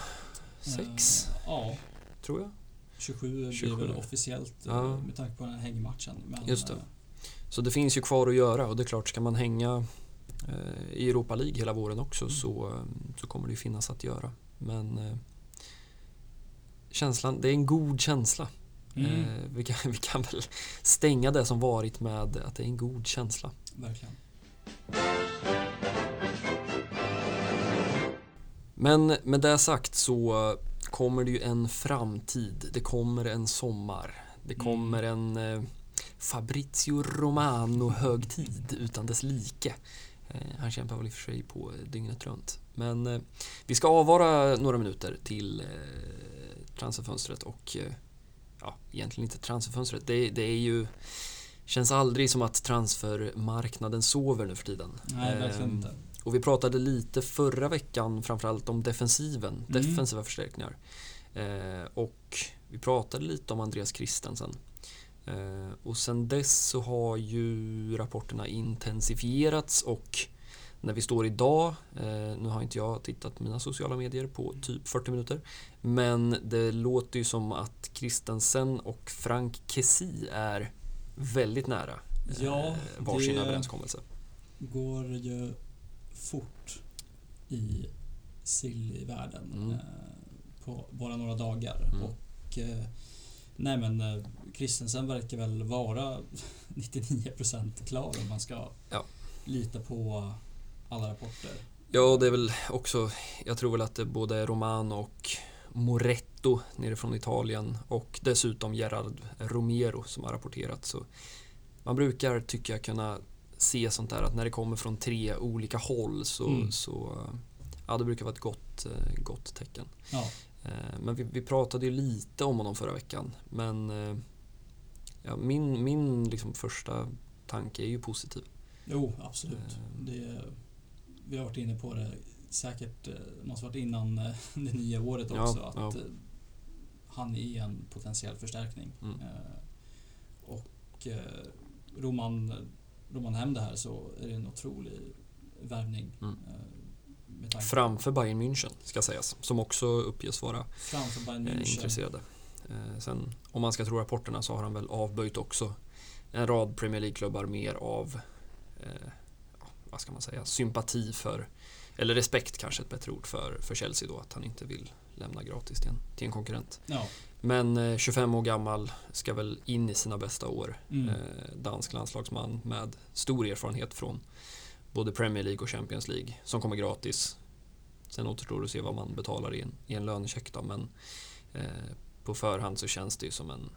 6? Uh, ja. Tror jag. 27, 27. blir väl officiellt ja. Eh, med tanke på den hängmatchen. Men, Just det. Så det finns ju kvar att göra och det är klart, ska man hänga Eh, i Europa League hela våren också mm. så, eh, så kommer det ju finnas att göra. Men eh, känslan, det är en god känsla. Mm. vi, kan, [laughs] vi kan väl stänga det som varit med att det är en god känsla. Verkligen. Men med det sagt så kommer det ju en framtid. Det kommer en sommar. Det mm. kommer en Fabrizio Romano-högtid utan dess like. Eh, han kämpar väl i och för sig på dygnet runt. Men eh, vi ska avvara några minuter till eh, transferfönstret och ja, egentligen inte transferfönstret. Det, det är ju Känns aldrig som att transfermarknaden sover nu för tiden. Nej, verkligen inte. Och vi pratade lite förra veckan framförallt om defensiven, mm. defensiva förstärkningar. och vi pratade lite om Andreas Christensen. Eh, och sen dess så har ju rapporterna intensifierats och när vi står idag, eh, nu har inte jag tittat på mina sociala medier på typ 40 minuter, men det låter ju som att Kristensen och Frank Kessi är väldigt nära eh, ja, varsin överenskommelse. går ju fort i sill-världen mm. eh, på bara några dagar. Mm. Och eh, Nej men Kristensen eh, verkar väl vara [laughs] 99% klar om man ska ja. lita på alla rapporter. Ja, det är väl också, jag tror väl att det både är Romano och Moretto nerifrån Italien och dessutom Gerard Romero som har rapporterat. Så man brukar, tycker jag, kunna se sånt där att när det kommer från tre olika håll så, mm. så ja, det brukar vara ett gott, eh, gott tecken. Ja. Eh, men vi, vi, pratade ju lite om honom förra veckan. Men eh, ja, min, min liksom första tanke är ju positiv. Jo, absolut. Det, vi har varit inne på det säkert, måste varit innan det nya året också, ja, att ja. han är en potentiell förstärkning. Mm. Och Roman, Roman hem det här så är det en otrolig värvning. Mm. Framför Bayern München ska sägas, som också uppges vara eh, intresserade. Eh, sen om man ska tro rapporterna så har han väl avböjt också en rad Premier League-klubbar mer av eh, vad ska man säga, sympati för eller respekt kanske ett bättre ord för, för Chelsea då att han inte vill lämna gratis till en, till en konkurrent. Ja. Men eh, 25 år gammal ska väl in i sina bästa år. Mm. Eh, dansk landslagsman med stor erfarenhet från både Premier League och Champions League som kommer gratis. Sen återstår det att se vad man betalar i en, i en lönecheck då, men eh, på förhand så känns det ju som en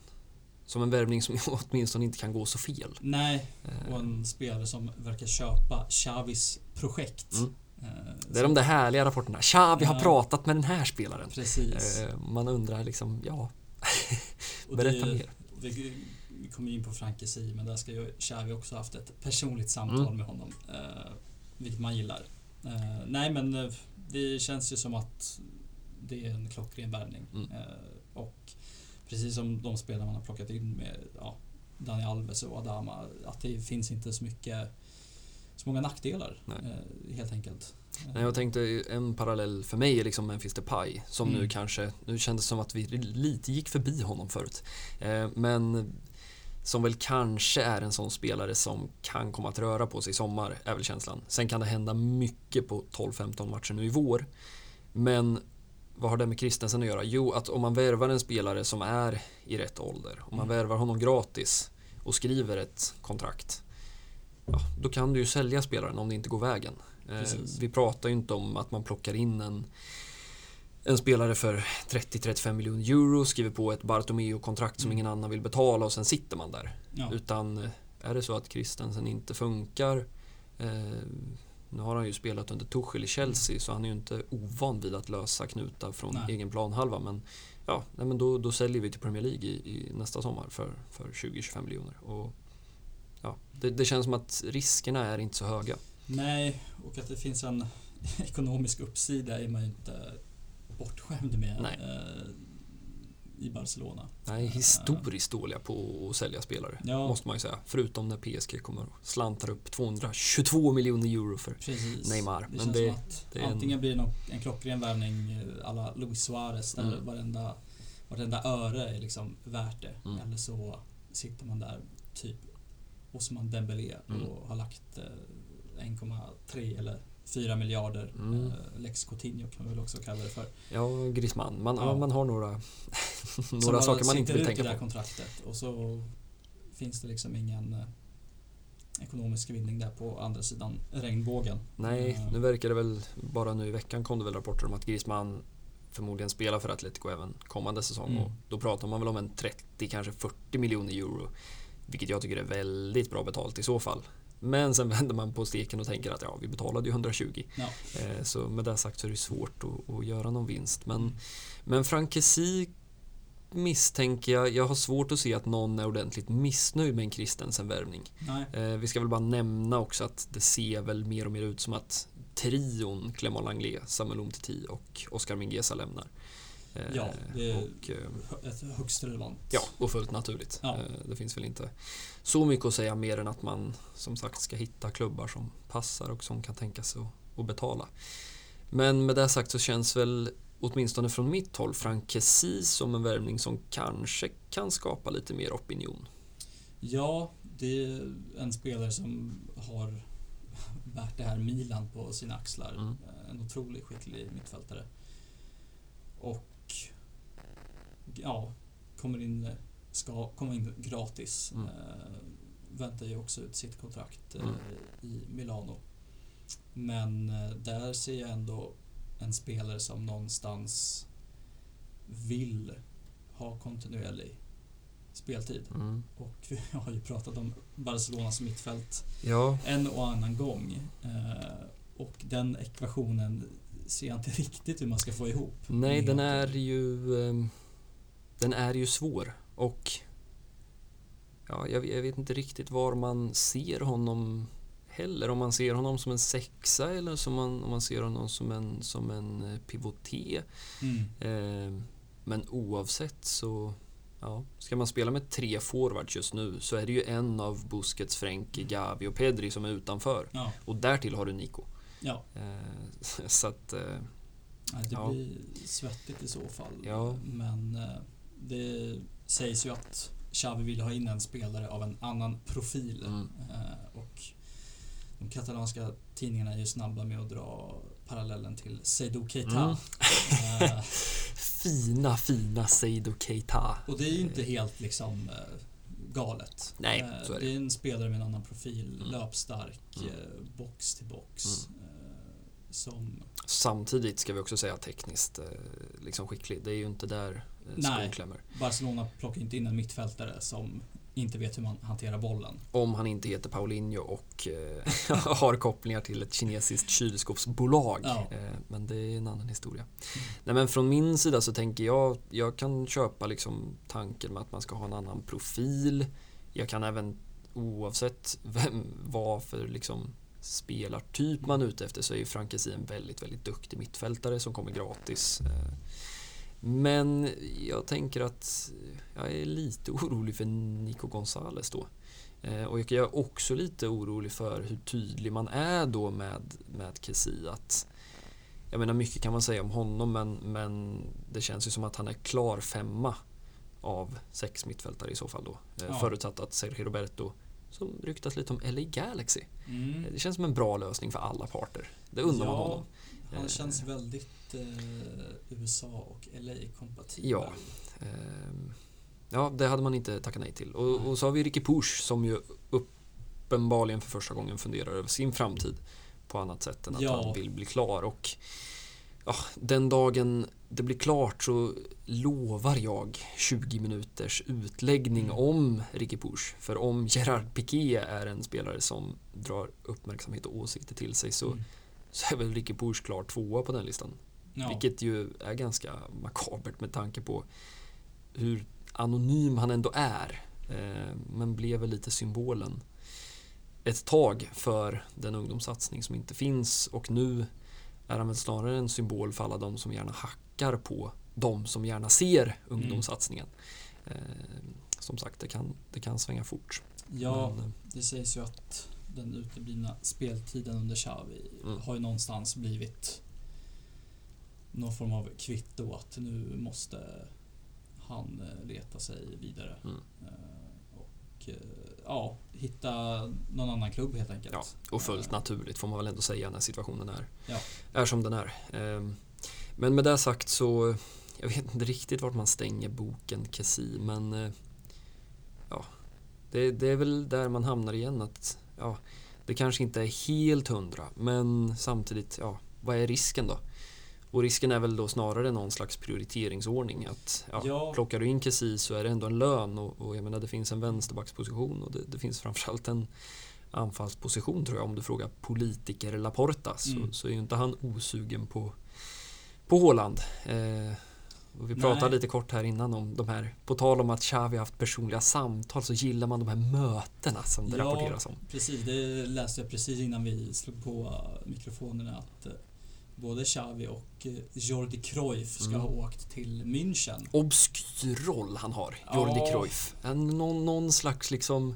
som en värvning som [laughs] åtminstone inte kan gå så fel. Nej, och eh. en spelare som verkar köpa Xavis projekt. Mm. Eh, det är de där härliga rapporterna. Xavi ja. har pratat med den här spelaren. Precis. Eh, man undrar liksom, ja. [laughs] Berätta det, mer. Vi, vi kommer in på Frankesi, men där ska ju Xavi också haft ett personligt samtal mm. med honom. Eh, vilket man gillar. Nej, men det känns ju som att det är en klockren värvning. Mm. Och precis som de spelare man har plockat in med ja, Dani Alves och Adama, att det finns inte så mycket så många nackdelar eh, helt enkelt. Nej, jag tänkte en parallell för mig är liksom Memphis Depay som mm. nu kanske, nu kändes som att vi lite gick förbi honom förut. Eh, men som väl kanske är en sån spelare som kan komma att röra på sig i sommar, är väl känslan. Sen kan det hända mycket på 12-15 matcher nu i vår. Men vad har det med Kristensen att göra? Jo, att om man värvar en spelare som är i rätt ålder, om man mm. värvar honom gratis och skriver ett kontrakt, ja, då kan du ju sälja spelaren om det inte går vägen. Eh, vi pratar ju inte om att man plockar in en en spelare för 30-35 miljoner euro, skriver på ett Bartomeu-kontrakt som Mm. ingen annan vill betala och sen sitter man där. Ja. Utan eh, är det så att Christensen inte funkar eh, nu har han ju spelat under Tuchel i Chelsea så han är ju inte ovan vid att lösa knutar från Nej. egen planhalva. Men ja, nej, men då, då säljer vi till Premier League i, i nästa sommar för, för 20-25 miljoner. Och, ja, det, det känns som att riskerna är inte så höga. Nej, och att det finns en [laughs] ekonomisk uppsida är man ju inte bortskämd med eh, i Barcelona. Nej, historiskt dåliga på att sälja spelare. Ja. Måste man ju säga. Förutom när PSG kommer och slantar upp 222 miljoner euro för Precis. Neymar. Det Men det- det är en- antingen blir det någon, en klockren värvning eh, alla Luis Suarez där Mm. varenda, varenda öre är liksom värt det. Mm. Eller så sitter man där typ Osman Dembélé Mm. och har lagt eh, 1,3 eller 4 miljarder. Mm. Eh, Lex Coutinho kan man väl också kalla det för. Ja, Griezmann. Man, Ja. man har några, [laughs] några saker man inte vill tänka i det här på. kontraktet och så finns det liksom ingen eh, ekonomisk vinning där på andra sidan regnbågen. Nej, Eh, nu verkar det väl, bara nu i veckan kom det väl rapporter om att Griezmann förmodligen spelar för Atletico även kommande säsong. Mm. Och då pratar man väl om en 30, kanske 40 miljoner euro. Vilket jag tycker är väldigt bra betalt i så fall. Men sen [laughs] vänder man på steken och tänker att ja, vi betalade ju 120. Ja. Eh, Så med det sagt så är det svårt att, att göra någon vinst. Men, Mm. men Frankesi misstänker jag, jag har svårt att se att någon är ordentligt missnöjd med en Christensen-värvning. Nej. Eh, vi ska väl bara nämna också att det ser väl mer och mer ut som att trion Clément Langlais, Samuel Umtiti och Oscar Mingueza lämnar. Eh, Ja, det är- och, eh, högst relevant. ja, och fullt naturligt. Ja. Eh, det finns väl inte så mycket att säga mer än att man som sagt ska hitta klubbar som passar och som kan tänka sig att, att betala. Men med det sagt så känns väl åtminstone från mitt håll Frank Kessie som en värvning som kanske kan skapa lite mer opinion. Ja, det är en spelare som har bärt det här Milan på sina axlar. Mm. En otroligt skicklig mittfältare. Och ja, kommer in, ska komma in gratis. Mm. Eh, väntar ju också ut sitt kontrakt eh, Mm. i Milano. Men eh, där ser jag ändå en spelare som någonstans vill ha kontinuerlig speltid. Mm. Och [laughs] vi har ju pratat om Barcelonas mittfält Ja, en och annan gång. Och den ekvationen ser jag inte [laughs] riktigt hur man ska få ihop. Nej, den är ju ehm, Den är ju svår och Ja, jag, jag vet inte riktigt var man ser honom heller. Om man ser honom som en sexa eller som man, om man ser honom som en, som en eh, pivoté. Mm. Ehm, men oavsett så Ja, ska man spela med tre forwards just nu så är det ju en av Busquets, Frenkie, Gavi och Pedri som är utanför. Ja, Och därtill har du Nico. ja. Ehm, [laughs] så att eh, Nej, det Ja. blir svettigt i så fall. Ja. Men eh, det sägs ju att Xavi vill ha in en spelare av en annan profil. Mm. Eh, och de katalanska tidningarna är ju snabba med att dra parallellen till Seydou Keita. Mm. Eh, [laughs] Fina, fina Seydou Keita. Och det är ju inte helt liksom eh, galet. Nej, så är det. det är en spelare med en annan profil, Mm. löpstark, Mm. box till box. eh, Som... Samtidigt ska vi också säga tekniskt liksom skicklig. Det är ju inte där Nej. Barcelona plockar inte in en mittfältare som inte vet hur man hanterar bollen. Om han inte heter Paulinho och eh, [laughs] har kopplingar till ett kinesiskt kylskåpsbolag. Ja. Eh, men det är en annan historia. Nej, men från min sida så tänker jag, jag kan köpa liksom tanken med att man ska ha en annan profil. Jag kan även oavsett vem, vad för liksom spelartyp man är ute efter så är ju Frankesi en väldigt, väldigt duktig mittfältare som kommer gratis. Men jag tänker att jag är lite orolig för Nico Gonzales då. Eh, Och jag är också lite orolig för hur tydlig man är då med, med Kessie. Att, jag menar mycket kan man säga om honom men, men det känns ju som att han är klar femma av sex mittfältare i så fall då. Eh, Ja. Förutsatt att Sergio Roberto, som ryktas lite om LA Galaxy. Mm. Eh, Det känns som en bra lösning för alla parter. Det undrar man honom. Han känns väldigt eh, USA och LA-kompatibel. Ja. Ehm, Ja, det hade man inte tackat nej till. Och, och så har vi Ricky Push som ju uppenbarligen för första gången funderar över sin framtid på annat sätt än att Ja. han vill bli klar. Och ja, den dagen det blir klart så lovar jag 20 minuters utläggning Mm. om Ricky Push. För om Gerard Piqué är en spelare som drar uppmärksamhet och åsikter till sig så, Mm. så är väl Ricky Push klart tvåa på den listan. Ja. Vilket ju är ganska makabert med tanke på hur anonym han ändå är. Eh, men blev väl lite symbolen ett tag för den ungdomssatsning som inte finns och nu är han väl snarare en symbol för alla de som gärna hackar på de som gärna ser ungdomssatsningen. Eh, som sagt, det kan, det kan svänga fort. ja, Men, eh, det sägs ju att den uteblivna speltiden under Xavi Mm. har ju någonstans blivit någon form av kvitto att nu måste han eh, leta sig vidare. Mm. Eh, Och eh, ja, hitta någon annan klubb helt enkelt. Ja, och fullt naturligt får man väl ändå säga när situationen är, Ja. är som den är. Ehm, Men med det sagt så, jag vet inte riktigt vart man stänger boken Kessi, men ja, det, det är väl där man hamnar igen att ja, det kanske inte är helt hundra, men samtidigt, ja, vad är risken då? Och risken är väl då snarare någon slags prioriteringsordning. Att ja, Ja. Plockar du in Kessi så är det ändå en lön och, och jag menar det finns en vänsterbacksposition och det, det finns framförallt en anfallsposition tror jag om du frågar politiker Laporta så, Mm. så är ju inte han osugen på, på Håland. Eh, och vi pratade Nej. lite kort här innan om de här, på tal om att Xavi haft personliga samtal så gillar man de här mötena som det Ja. rapporteras om. Precis, det läste jag precis innan vi slog på mikrofonerna att eh, både Xavi och eh, Jordi Cruyff ska Mm. ha åkt till München. obskyr roll han har, Jordi Ja. Cruyff. En, någon, någon slags liksom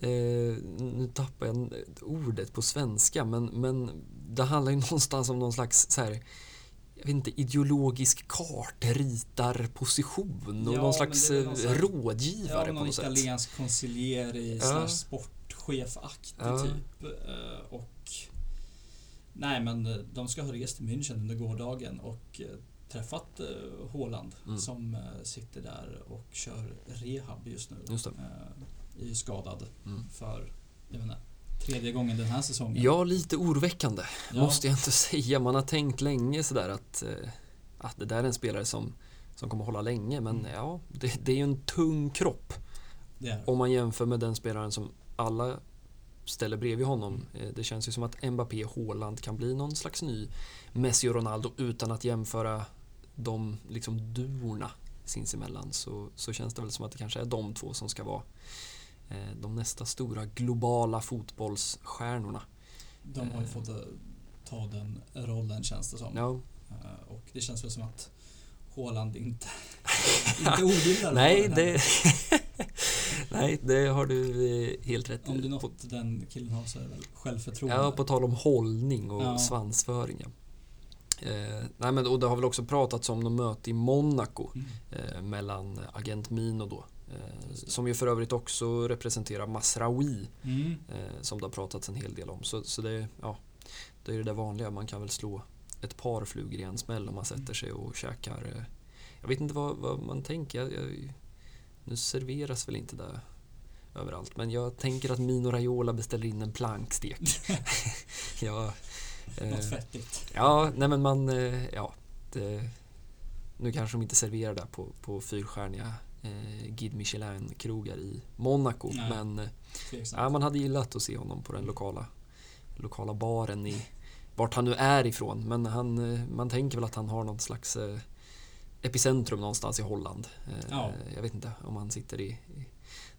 eh, nu tappar jag ordet på svenska men, men det handlar ju [laughs] någonstans om någon slags så här, jag vet inte, ideologisk kartritarposition och Ja, någon slags någon eh, slags- rådgivare Ja, på någon något sätt. italiensk konsiljeri Ja. sportchefaktig Ja. typ. Eh, Och Nej men eh, de ska ha rest till München under gårdagen och eh, träffat eh, Haaland Mm. som sitter där och kör rehab just nu. Just det. Är ju skadad Mm. för, jag inte, tredje gången den här säsongen. Ja, lite oroväckande Ja. måste jag inte [laughs] säga. Man har tänkt länge sådär att, att det där är en spelare som, som kommer hålla länge men Mm. ja, det, det är ju en tung kropp. Om man jämför med den spelaren som alla ställer bredvid honom. Eh, Det känns ju som att Mbappé och Haaland kan bli någon slags ny Messi och Ronaldo utan att jämföra de liksom duorna sinsemellan så, så känns det väl som att det kanske är de två som ska vara eh, de nästa stora globala fotbollsstjärnorna. De har ju Eh. fått eh, ta den rollen känns det som. Eh, Och det känns väl som att Haaland inte, [laughs] inte ogillar nej, det. Nej, det har du eh, helt rätt Om det är i. något På, den killen har så är det väl självförtroende. ja, på tal om hållning och Ja. svansföring. Eh, nej, men, och det har väl också pratats om något möte i Monaco Mm. eh, mellan agent Mino då. Eh, som ju för övrigt också representerar Masraoui Mm. eh, som det har pratats en hel del om. Så, så det, ja, det är det där vanliga, man kan väl slå ett par flugor i en smäll om man sätter sig och käkar. Eh, jag vet inte vad, vad man tänker. Jag, jag, nu serveras väl inte det överallt, men jag tänker att Mino Raiola beställer in en plankstek. [laughs] ja, eh, Något fettigt. Ja, nej men man, eh, ja. Det, nu kanske de inte serverar det på, på fyrstjärniga eh, Guide Michelin-krogar i Monaco. Nej. Men eh, ja, man hade gillat att se honom på den lokala, lokala baren i vart han nu är ifrån. Men han, man tänker väl att han har någon slags epicentrum någonstans i Holland. Eh, Ja. Jag vet inte om han sitter i, i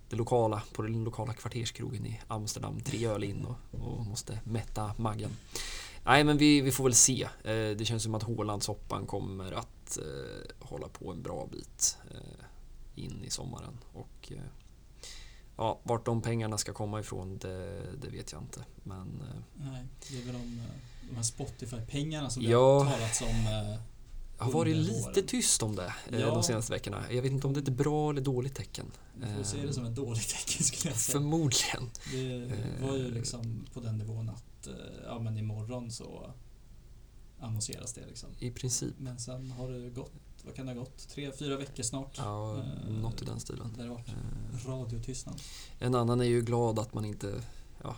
det lokala, på den lokala kvarterskrogen i Amsterdam, tre öl in och, och måste mätta magen. Nej, men vi, vi får väl se. Eh, det känns som att Hålandssoppan kommer att eh, hålla på en bra bit in i sommaren. Och ja, vart de pengarna ska komma ifrån, det, det vet jag inte. Men Nej, det är väl de, de här Spotify-pengarna som Ja. det har talats om. Jag har varit lite tyst om det eh, Ja. de senaste veckorna. Jag vet inte om det är ett bra eller dåligt tecken. Vi får se det som ett dåligt tecken skulle jag säga. Förmodligen. Det var ju Eh. liksom på den nivån att eh, ja, men imorgon så annonseras det liksom. I princip. Men sen har det gått, vad kan det ha gått? Tre, fyra veckor snart. Ja, Eh, något i den stilen. Där det varit radiotystnad. En annan är ju glad att man inte... Ja,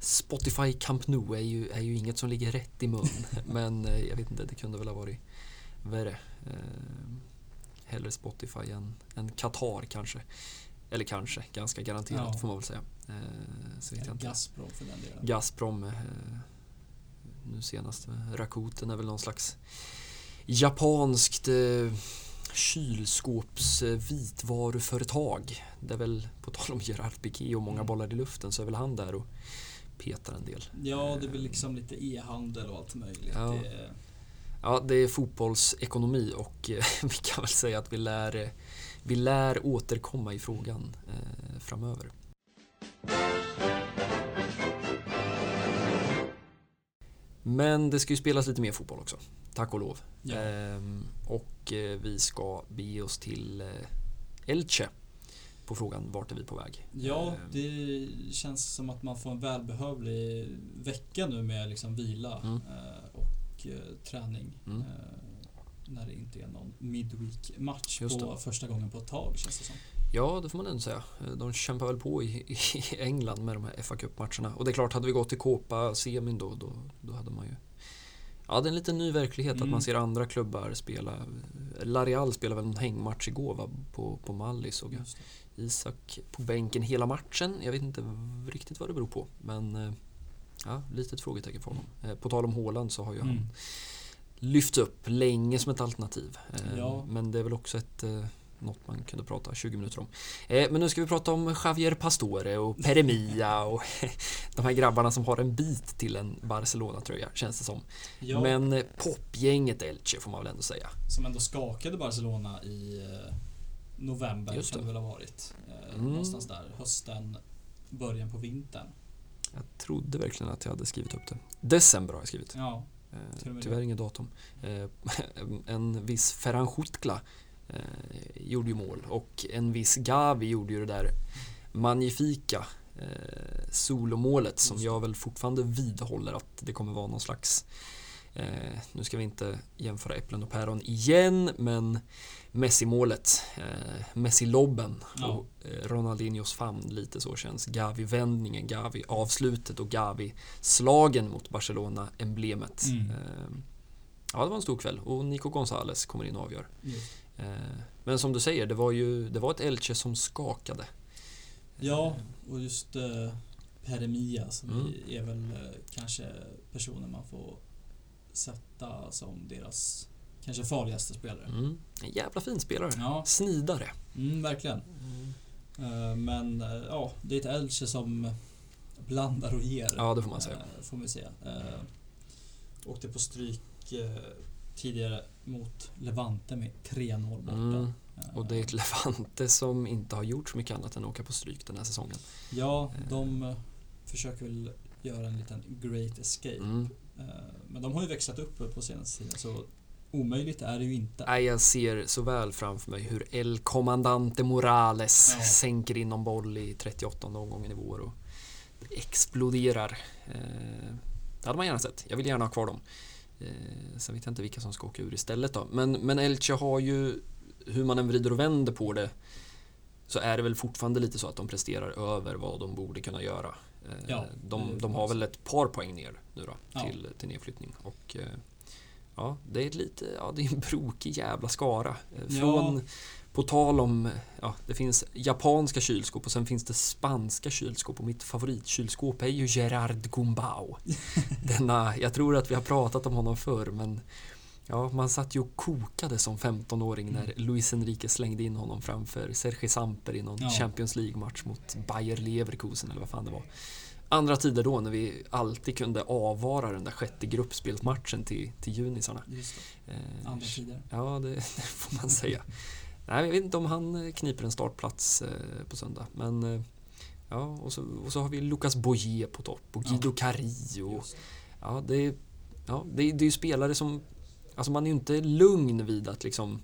Spotify Camp Nou är ju, är ju inget som ligger rätt i mun. [laughs] Men jag vet inte, det kunde väl ha varit vad är det? Eh, hellre Spotify än, än Qatar kanske. Eller kanske, ganska garanterat Ja. får man väl säga. Eh, så vet jag inte. Gazprom för den delen. Gazprom. Eh, nu senast eh, Rakuten är väl någon slags japanskt eh, kylskåps eh, vitvaruföretag. Det är väl, på tal om Gerard Piqué och många Mm. bollar i luften, så är väl han där och petar en del. Ja, det är väl liksom lite e-handel och allt möjligt. Ja. Det Ja, det är fotbollsekonomi och eh, [laughs] vi kan väl säga att vi lär, eh, vi lär återkomma i frågan eh, framöver. Men det ska ju spelas lite mer fotboll också, tack och lov. ja. Ehm, och vi ska bege oss till Elche på frågan vart är vi på väg? ja, Ehm, det känns som att man får en välbehövlig vecka nu med liksom vila Mm. och eh, träning. Mm. eh, När det inte är någon midweek-match på första gången på ett tag känns det som. Ja, det får man ändå säga. Eh, De kämpar väl på i, i England med de här fa Cup-matcherna. Och det är klart, hade vi gått till Copa-semin då, då, då hade man ju... Ja, det är en liten ny verklighet att Mm. man ser andra klubbar spela. Lareal spelade väl en hängmatch igår va? På, på Mallis såg jag. Isak på bänken hela matchen. Jag vet inte riktigt vad det beror på. Men eh, ja, litet frågetecken för honom. Eh, På tal om Haaland så har ju han Mm. lyfts upp länge som ett alternativ. Eh, Ja. Men det är väl också ett, eh, något man kunde prata 20 minuter om. Eh, Men nu ska vi prata om Javier Pastore och [laughs] Peremia och [laughs] de här grabbarna som har en bit till en Barcelona-tröja, känns det som. Ja, Men popgänget Elche får man väl ändå säga. som ändå skakade Barcelona i november Just kan det. det väl ha varit. Eh, Mm. Någonstans där, hösten, början på vintern. Jag trodde verkligen att jag hade skrivit upp det. December har jag skrivit. Ja, Eh, Tyvärr inget datum. Eh, [laughs] En viss Ferran Schutla eh, gjorde ju mål och en viss Gavi gjorde ju det där magnifika eh, solomålet som jag väl fortfarande vidhåller att det kommer vara någon slags eh, nu ska vi inte jämföra äpplen och päron igen men Messi-målet, eh, Messi-lobben Ja. och eh, Ronaldinhos famn lite så känns Gavi-vändningen, Gavi-avslutet och Gavi-slagen mot Barcelona-emblemet. Mm. Eh, ja, det var en stor kväll och Nico Gonzales kommer in och avgör. Eh, men som du säger, det var ju det var ett Elche som skakade. Ja, och just eh, Peremia som Mm. är väl eh, kanske personen man får sätta som deras kanske farligaste spelare. Mm. En jävla fin spelare. Ja, Snidare. mm, verkligen. Eh, men eh, ja, det är ett Elche som blandar och ger. Ja, det får man säga. eh, får man säga. Åkte på stryk tidigare mot Levante med 3-0 borta. Mm. Och det är ett Levante som inte har gjort så mycket annat än att åka på stryk den här säsongen. Ja, de försöker väl göra en liten great escape. Mm. Eh, Men de har ju växlat upp på senaste tiden så omöjligt är det ju inte. Nej, jag ser så väl framför mig hur El Comandante Morales Ja. sänker in någon boll i 38 omgången i vår och exploderar. Eh, det hade man gärna sett. Jag vill gärna ha kvar dem. Eh, sen vet jag inte vilka som ska åka ur istället då. Men, men Elche har ju, hur man än vrider och vänder på det, så är det väl fortfarande lite så att de presterar över vad de borde kunna göra. Eh, Ja, de, det de får har väl ett par poäng ner nu då, Ja. till, till nedflyttning. Och, eh, ja, det är lite, ja det är en brokig jävla skara. Eh, Från, på tal om, ja, det finns japanska kylskåp och sen finns det spanska kylskåp och mitt favoritkylskåp är ju Gerard Gumbau. [laughs] Denna, jag tror att vi har pratat om honom förr men ja, man satt ju och kokade som 15-åring när Mm. Luis Enrique slängde in honom framför Serge Samper i någon Ja. Champions League-match mot Bayer Leverkusen eller vad fan det var. Andra tider då när vi alltid kunde avvara den där sjätte gruppspelsmatchen till, till junisarna. Eh, andra tider. Ja, det, [laughs] det får man säga. Nej, jag vet inte om han eh, kniper en startplats eh, på söndag. Men eh, ja, och så, och så har vi Lucas Boyer på topp och Ja. Guido. Just det. Ja, det ja, det, det är ju spelare som... Alltså man är ju inte lugn vid att liksom...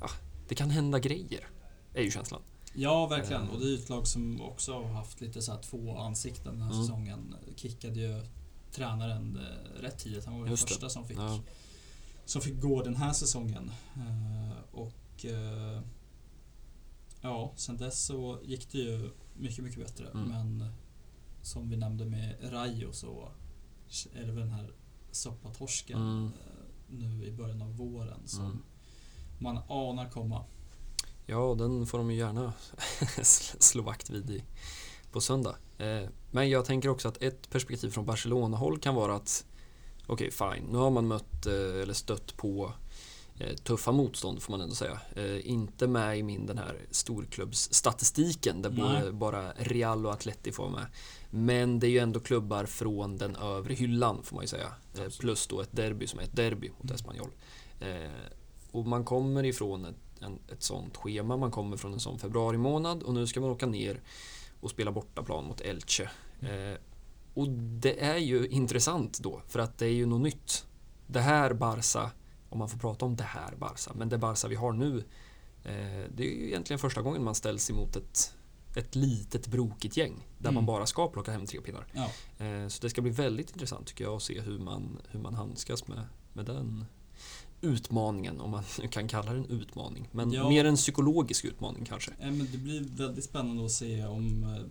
Ja, det kan hända grejer. Är ju känslan. Ja, verkligen. Och det är ju ett lag som också har haft lite så två ansikten den här Mm. säsongen. Kickade ju tränaren eh, rätt tidigt. Han var den första som fick, Ja. som fick gå den här säsongen. Eh, och eh, ja, sen dess så gick det ju mycket, mycket bättre. Mm. Men som vi nämnde med Rayo så är det väl den här soppatorsken Mm. Nu i början av våren som Mm. man anar komma. Ja, den får de ju gärna [laughs] slå vakt vid i, på söndag. Eh, men jag tänker också att ett perspektiv från Barcelona-håll kan vara att okej, fine, nu har man mött eh, eller stött på tuffa motstånd får man ändå säga. Eh, inte med i min den här storklubbsstatistiken där både, bara Real och Atleti får med. Men det är ju ändå klubbar från den övre hyllan får man ju säga. Eh, Absolut. plus då ett derby som är ett derby mot Espanyol. Eh, och man kommer ifrån ett, en, ett sånt schema, man kommer från en sån februari månad och nu ska man åka ner och spela bortaplan mot Elche. Eh, och det är ju intressant då, för att det är ju något nytt. Det här Barca, om man får prata om det här Barca, men det Barca vi har nu, eh, det är ju egentligen första gången man ställs emot ett, ett litet brokigt gäng där Mm. man bara ska plocka hem tre pinnar. Ja, Eh, Så det ska bli väldigt intressant tycker jag att se hur man, hur man handskas med, med den utmaningen, om man kan kalla det en utmaning. Men Ja. mer en psykologisk utmaning kanske. eh, men det blir väldigt spännande att se om eh,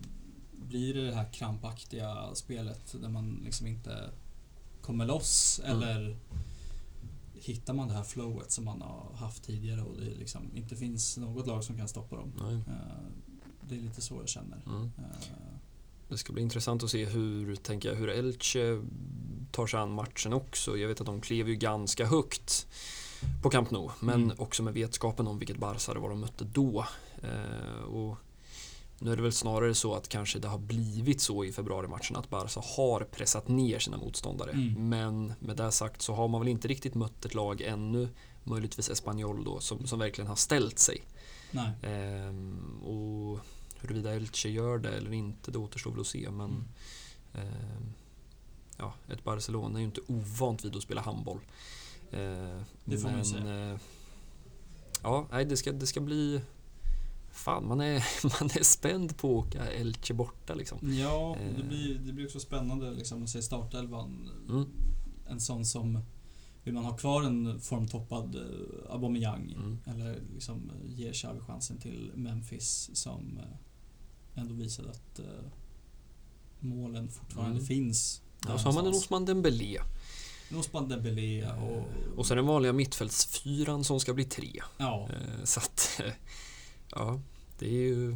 blir det det här krampaktiga spelet där man liksom inte kommer loss Mm. eller hittar man det här flowet som man har haft tidigare och det liksom inte finns något lag som kan stoppa dem. Nej. Eh, Det är lite så jag känner. Mm. Eh, Det ska bli intressant att se hur, tänker jag, hur Elche tar sig an matchen också. Jag vet att de klev ju ganska högt på Camp Nou, men Mm. också med vetskapen om vilket Barca det var de mötte då. Eh, och nu är det väl snarare så att kanske det har blivit så i februarimatchen att Barca har pressat ner sina motståndare. Mm. Men med det sagt så har man väl inte riktigt mött ett lag ännu, möjligtvis Espanyol då, som, som verkligen har ställt sig. nej. Ehm, och huruvida Elche gör det eller inte, det återstår väl att se. Men Mm. ehm, ja, ett Barcelona är ju inte ovant vid att spela handboll. Ehm, Det får man ju men, säga. eh, ja, nej, det ska, det ska bli... Fan, man är, [laughs] man är spänd på att åka Elche borta liksom. Ja, det Eh. blir, det blir också spännande liksom att se startelvan. Mm. En sån som, vill man ha kvar en formtoppad eh, Aubameyang Mm. eller liksom ger Xavi chansen till Memphis som eh, ändå visade att målen fortfarande Mm. finns. Ja, så har man en. Osman Dembélé. Osman Dembélé och... Och sen den vanliga mittfältsfyran som ska bli tre. Ja, Så att, ja, det är ju...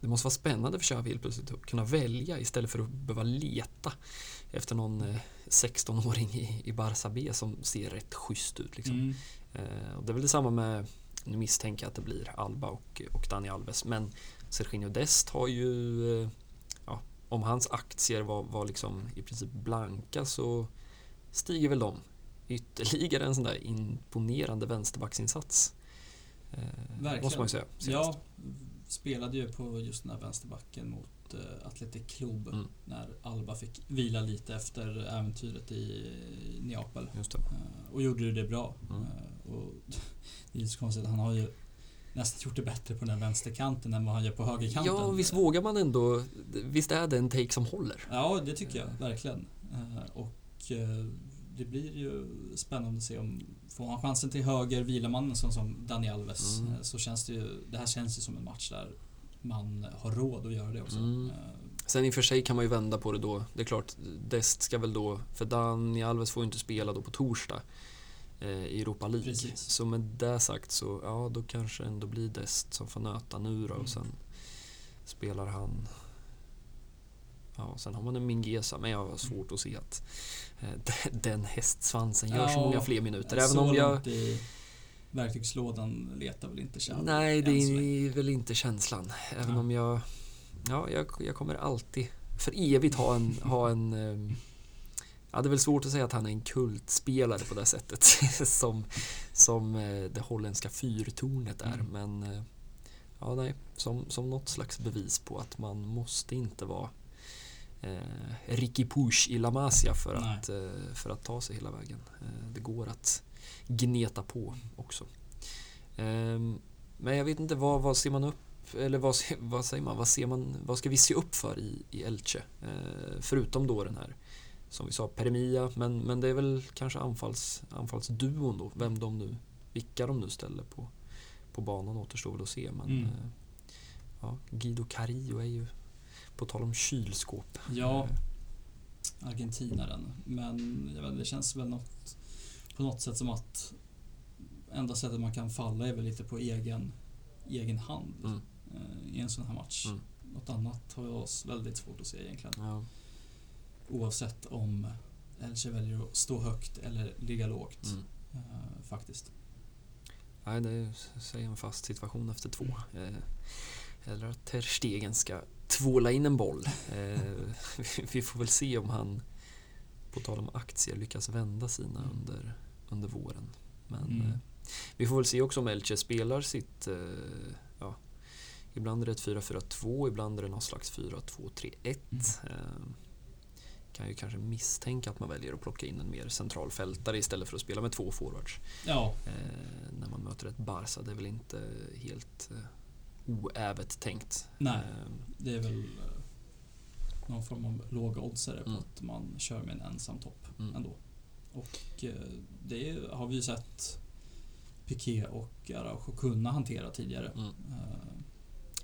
Det måste vara spännande för Xavi helt plötsligt att kunna välja istället för att behöva leta efter någon eh, 16-åring i, i Barça B som ser rätt schysst ut. Liksom. mm, Eh, Och det är väl detsamma med, nu misstänker jag att det blir Alba och, och Dani Alves, men Serginho Dest har ju, eh, ja, om hans aktier var, var liksom i princip blanka så stiger väl de ytterligare en sån där imponerande vänsterbacksinsats. Eh, Verkligen. Måste man ju säga. ja, spelade ju på just den här vänsterbacken mot uh, Athletic Club Mm. när Alba fick vila lite efter äventyret i Neapel. Eh, och gjorde ju det bra. Mm. Eh, och [laughs] det är ju så konstigt, han har ju nästan gjort det bättre på den vänsterkanten än vad han gör på högerkanten. Ja, visst vågar man ändå, visst är det en take som håller? Ja, det tycker jag verkligen. Eh, och eh, det blir ju spännande att se om får han chansen till höger, vilar man sån som Dani Alves Mm. eh, så känns det ju, det här känns ju som en match där man har råd att göra det också. Mm. Eh, Sen i och för sig kan man ju vända på det då. Det är klart, Dest ska väl då, för Dani Alves får ju inte spela då på torsdag eh, i Europa League. Precis. Så med det sagt så, ja då kanske ändå blir Dest som får nöta nu då Mm. och sen spelar han Ja, sen har man en Mingesa, men jag har svårt att se att den- [laughs] den hästsvansen gör så Ja, många fler minuter. Även så om jag... i verktygslådan letar väl inte Xavi Nej, det så är väl inte känslan. Även Ja. om jag... Ja, jag, jag kommer alltid för evigt ha en... Ha en ehm, ja, det är väl svårt att säga att han är en kultspelare på det sättet [laughs] som, som eh, det holländska fyrtornet är. Mm. Men eh, ja, nej, som, som något slags bevis på att man måste inte vara eh, Ricky Push i La Masia för Nej. att, eh, för att ta sig hela vägen. Eh, det går att gneta på också. Ehm, men jag vet inte, vad, vad ser man upp eller vad, [laughs] vad säger man, vad, ser man, vad ska vi se upp för i, i Elche? Eh, förutom då den här, som vi sa, Peremia, men, men det är väl kanske anfalls, anfallsduon då, vem de nu, vilka de nu ställer på, på banan återstår väl att se. Men Mm. eh, ja, Guido Carillo är ju, på tal om kylskåp. Ja, argentinaren. Men jag vet, det känns väl något på något sätt som att enda sättet man kan falla är väl lite på egen, egen hand Mm. eh, i en sån här match. Mm. Något annat har jag väldigt svårt att se egentligen. Ja. Oavsett om Elche väljer att stå högt eller ligga lågt. Mm. Eh, faktiskt. Nej, det är en fast situation efter två. Eh, eller att Ter Stegen ska tvåla in en boll. Eh, [laughs] vi- får väl se om han, på tal om aktier, lyckas vända sina Mm. under, under våren. Men Mm. eh, vi får väl se också om Elche spelar sitt... Eh, ja, ibland är det ett 4-4-2, ibland är det någon slags 4-2-3-1. Eh, kan ju kanske misstänka att man väljer att plocka in en mer central fältare istället för att spela med två forwards Ja, eh, när man möter ett Barca. Det är väl inte helt oävet tänkt. nej. Eh, Det är väl eh, någon form av låga oddsare på Mm. att man kör med en ensam topp mm. ändå. Och eh, det har vi ju sett Piqué och Araujo kunna hantera tidigare. Mm.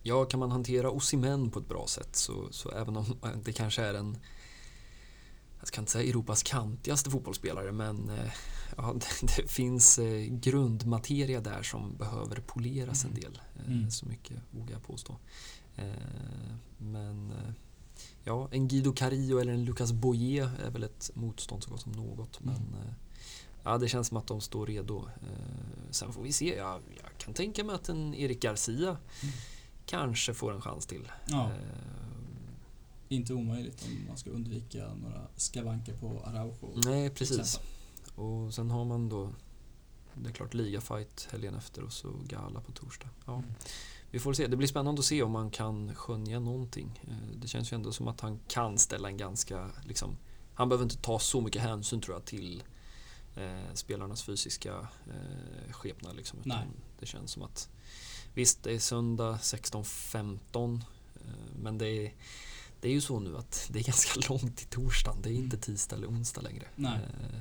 Ja, kan man hantera Osimhen på ett bra sätt så, så även om det kanske är en jag ska inte säga Europas kantigaste fotbollsspelare men eh, ja, [laughs] det, det finns eh, grundmateria där som behöver poleras en del. Eh, Mm. Så mycket vågar jag påstå. Men ja, en Guido Carillo eller en Lucas Boyer är väl ett motstånd så gott som något. Mm. Men ja, det känns som att de står redo. Sen får vi se. Jag, jag kan tänka mig att en Erik Garcia Mm. kanske får en chans till. ja, inte omöjligt om man ska undvika några skavanker på Araujo. Nej, precis. Och sen har man då det är klart ligafight helgen efter och så gala på torsdag. Ja, Mm. vi får se. Det blir spännande att se om man kan skönja någonting. Eh, Det känns ju ändå som att han kan ställa en ganska, liksom, han behöver inte ta så mycket hänsyn tror jag till eh, spelarnas fysiska eh, skepnad. Liksom, det känns som att visst, det är söndag 16.15 eh, men det är, det är ju så nu att det är ganska [laughs] långt till torsdagen. Det är inte tisdag eller onsdag längre. Nej. Eh,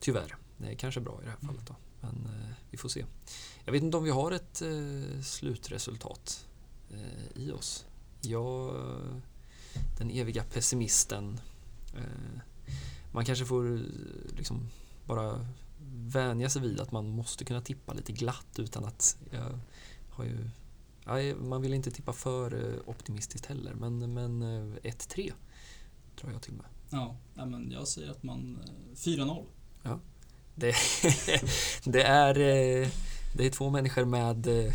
tyvärr. Det är kanske bra i det här Mm. fallet då. Men eh, vi får se. Jag vet inte om vi har ett eh, slutresultat i oss. Jag, den eviga pessimisten. Man kanske får liksom bara vänja sig vid att man måste kunna tippa lite glatt utan att jag har ju Nej, man vill inte tippa för eh, optimistiskt heller, men, men eh, 1-3 tror jag till med. Ja, men jag säger att man... eh, 4-0. Det, [laughs] det, är, eh, det är två människor med eh,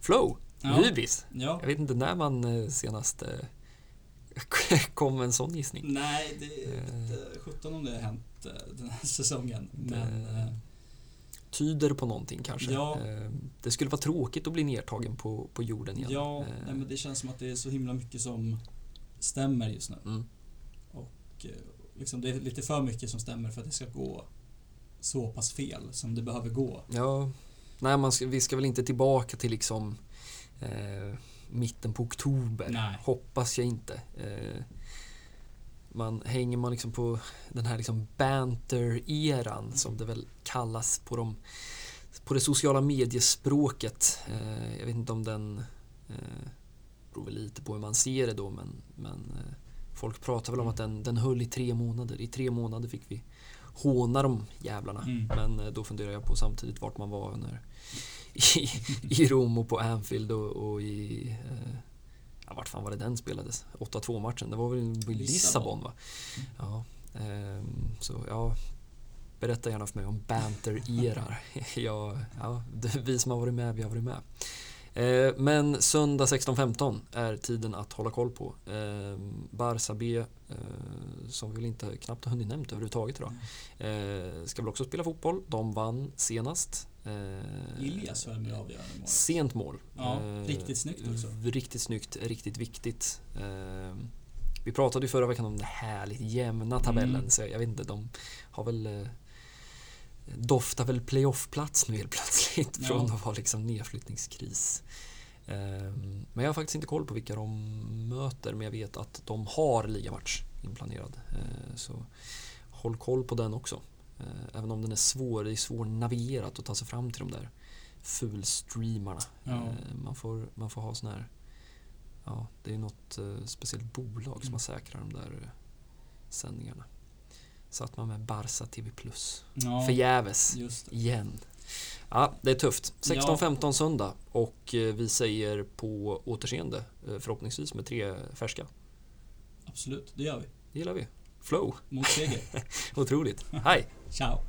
flow, Ja. hybris. Ja. Jag vet inte när man eh, senast eh, [laughs] kom en sån gissning. Nej, det är Eh. inte 17 om det har hänt eh, den här säsongen. Det- Men eh, Tyder på någonting kanske. Ja. Eh, Det skulle vara tråkigt att bli nedtagen på, på jorden igen. ja, Eh, nej, men det känns som att det är så himla mycket som stämmer just nu. mm, Och, eh, liksom, det är lite för mycket som stämmer för att det ska gå så pass fel som det behöver gå. ja, nej, man ska, vi ska väl inte tillbaka till liksom eh, mitten på oktober. Nej. Hoppas jag inte. Eh, man hänger man liksom på den här liksom banter-eran som det väl kallas på, de, på det sociala mediespråket. Eh, jag vet inte om den eh, beror väl lite på hur man ser det då men, men eh, folk pratar väl om att den, den höll i tre månader. I tre månader fick vi håna de jävlarna. Mm. Men eh, då funderar jag på samtidigt vart man var när, i, [laughs] i Rom och på Anfield och, och i eh, ja, vart fan var det den spelades? 8-2 matchen, det var väl i Lissabon, va? Ja, ehm, så ja, berätta gärna för mig om banter-erar. [laughs] ja, ja, vi som har varit med, vi har varit med. Eh, men söndag 16.15 är tiden att hålla koll på. Eh, Barça B, eh, som vi väl inte knappt har hunnit nämnt överhuvudtaget idag, eh, ska väl också spela fotboll. De vann senast. Eh, Ilias var med avgörande mål. Sent mål. Ja, Eh, riktigt snyggt också. Riktigt snyggt, riktigt viktigt. Eh, vi pratade ju förra veckan om den härligt jämna tabellen, Mm. så jag vet inte, de har väl doftar väl playoff-plats nu [laughs] helt plötsligt Ja. från att vara liksom nedflyttningskris. Men jag har faktiskt inte koll på vilka de möter, men jag vet att de har ligamatch inplanerad. Så håll koll på den också. Eh, även om den är svår, det är svårnavigerat att ta sig fram till de där fulstreamarna. Ja. Eh, Man, får, man får ha sån här, ja det är något eh, speciellt bolag som Mm. har säkrat de där sändningarna. satt man med Barca TV+. Ja, Förgäves. Igen. Ja, det är tufft. Ja. 16-15 söndag och vi säger på återseende förhoppningsvis med tre färska. Absolut, det gör vi. Det gillar vi. Flow. Mot seger. [laughs] Otroligt. Hej! Ciao.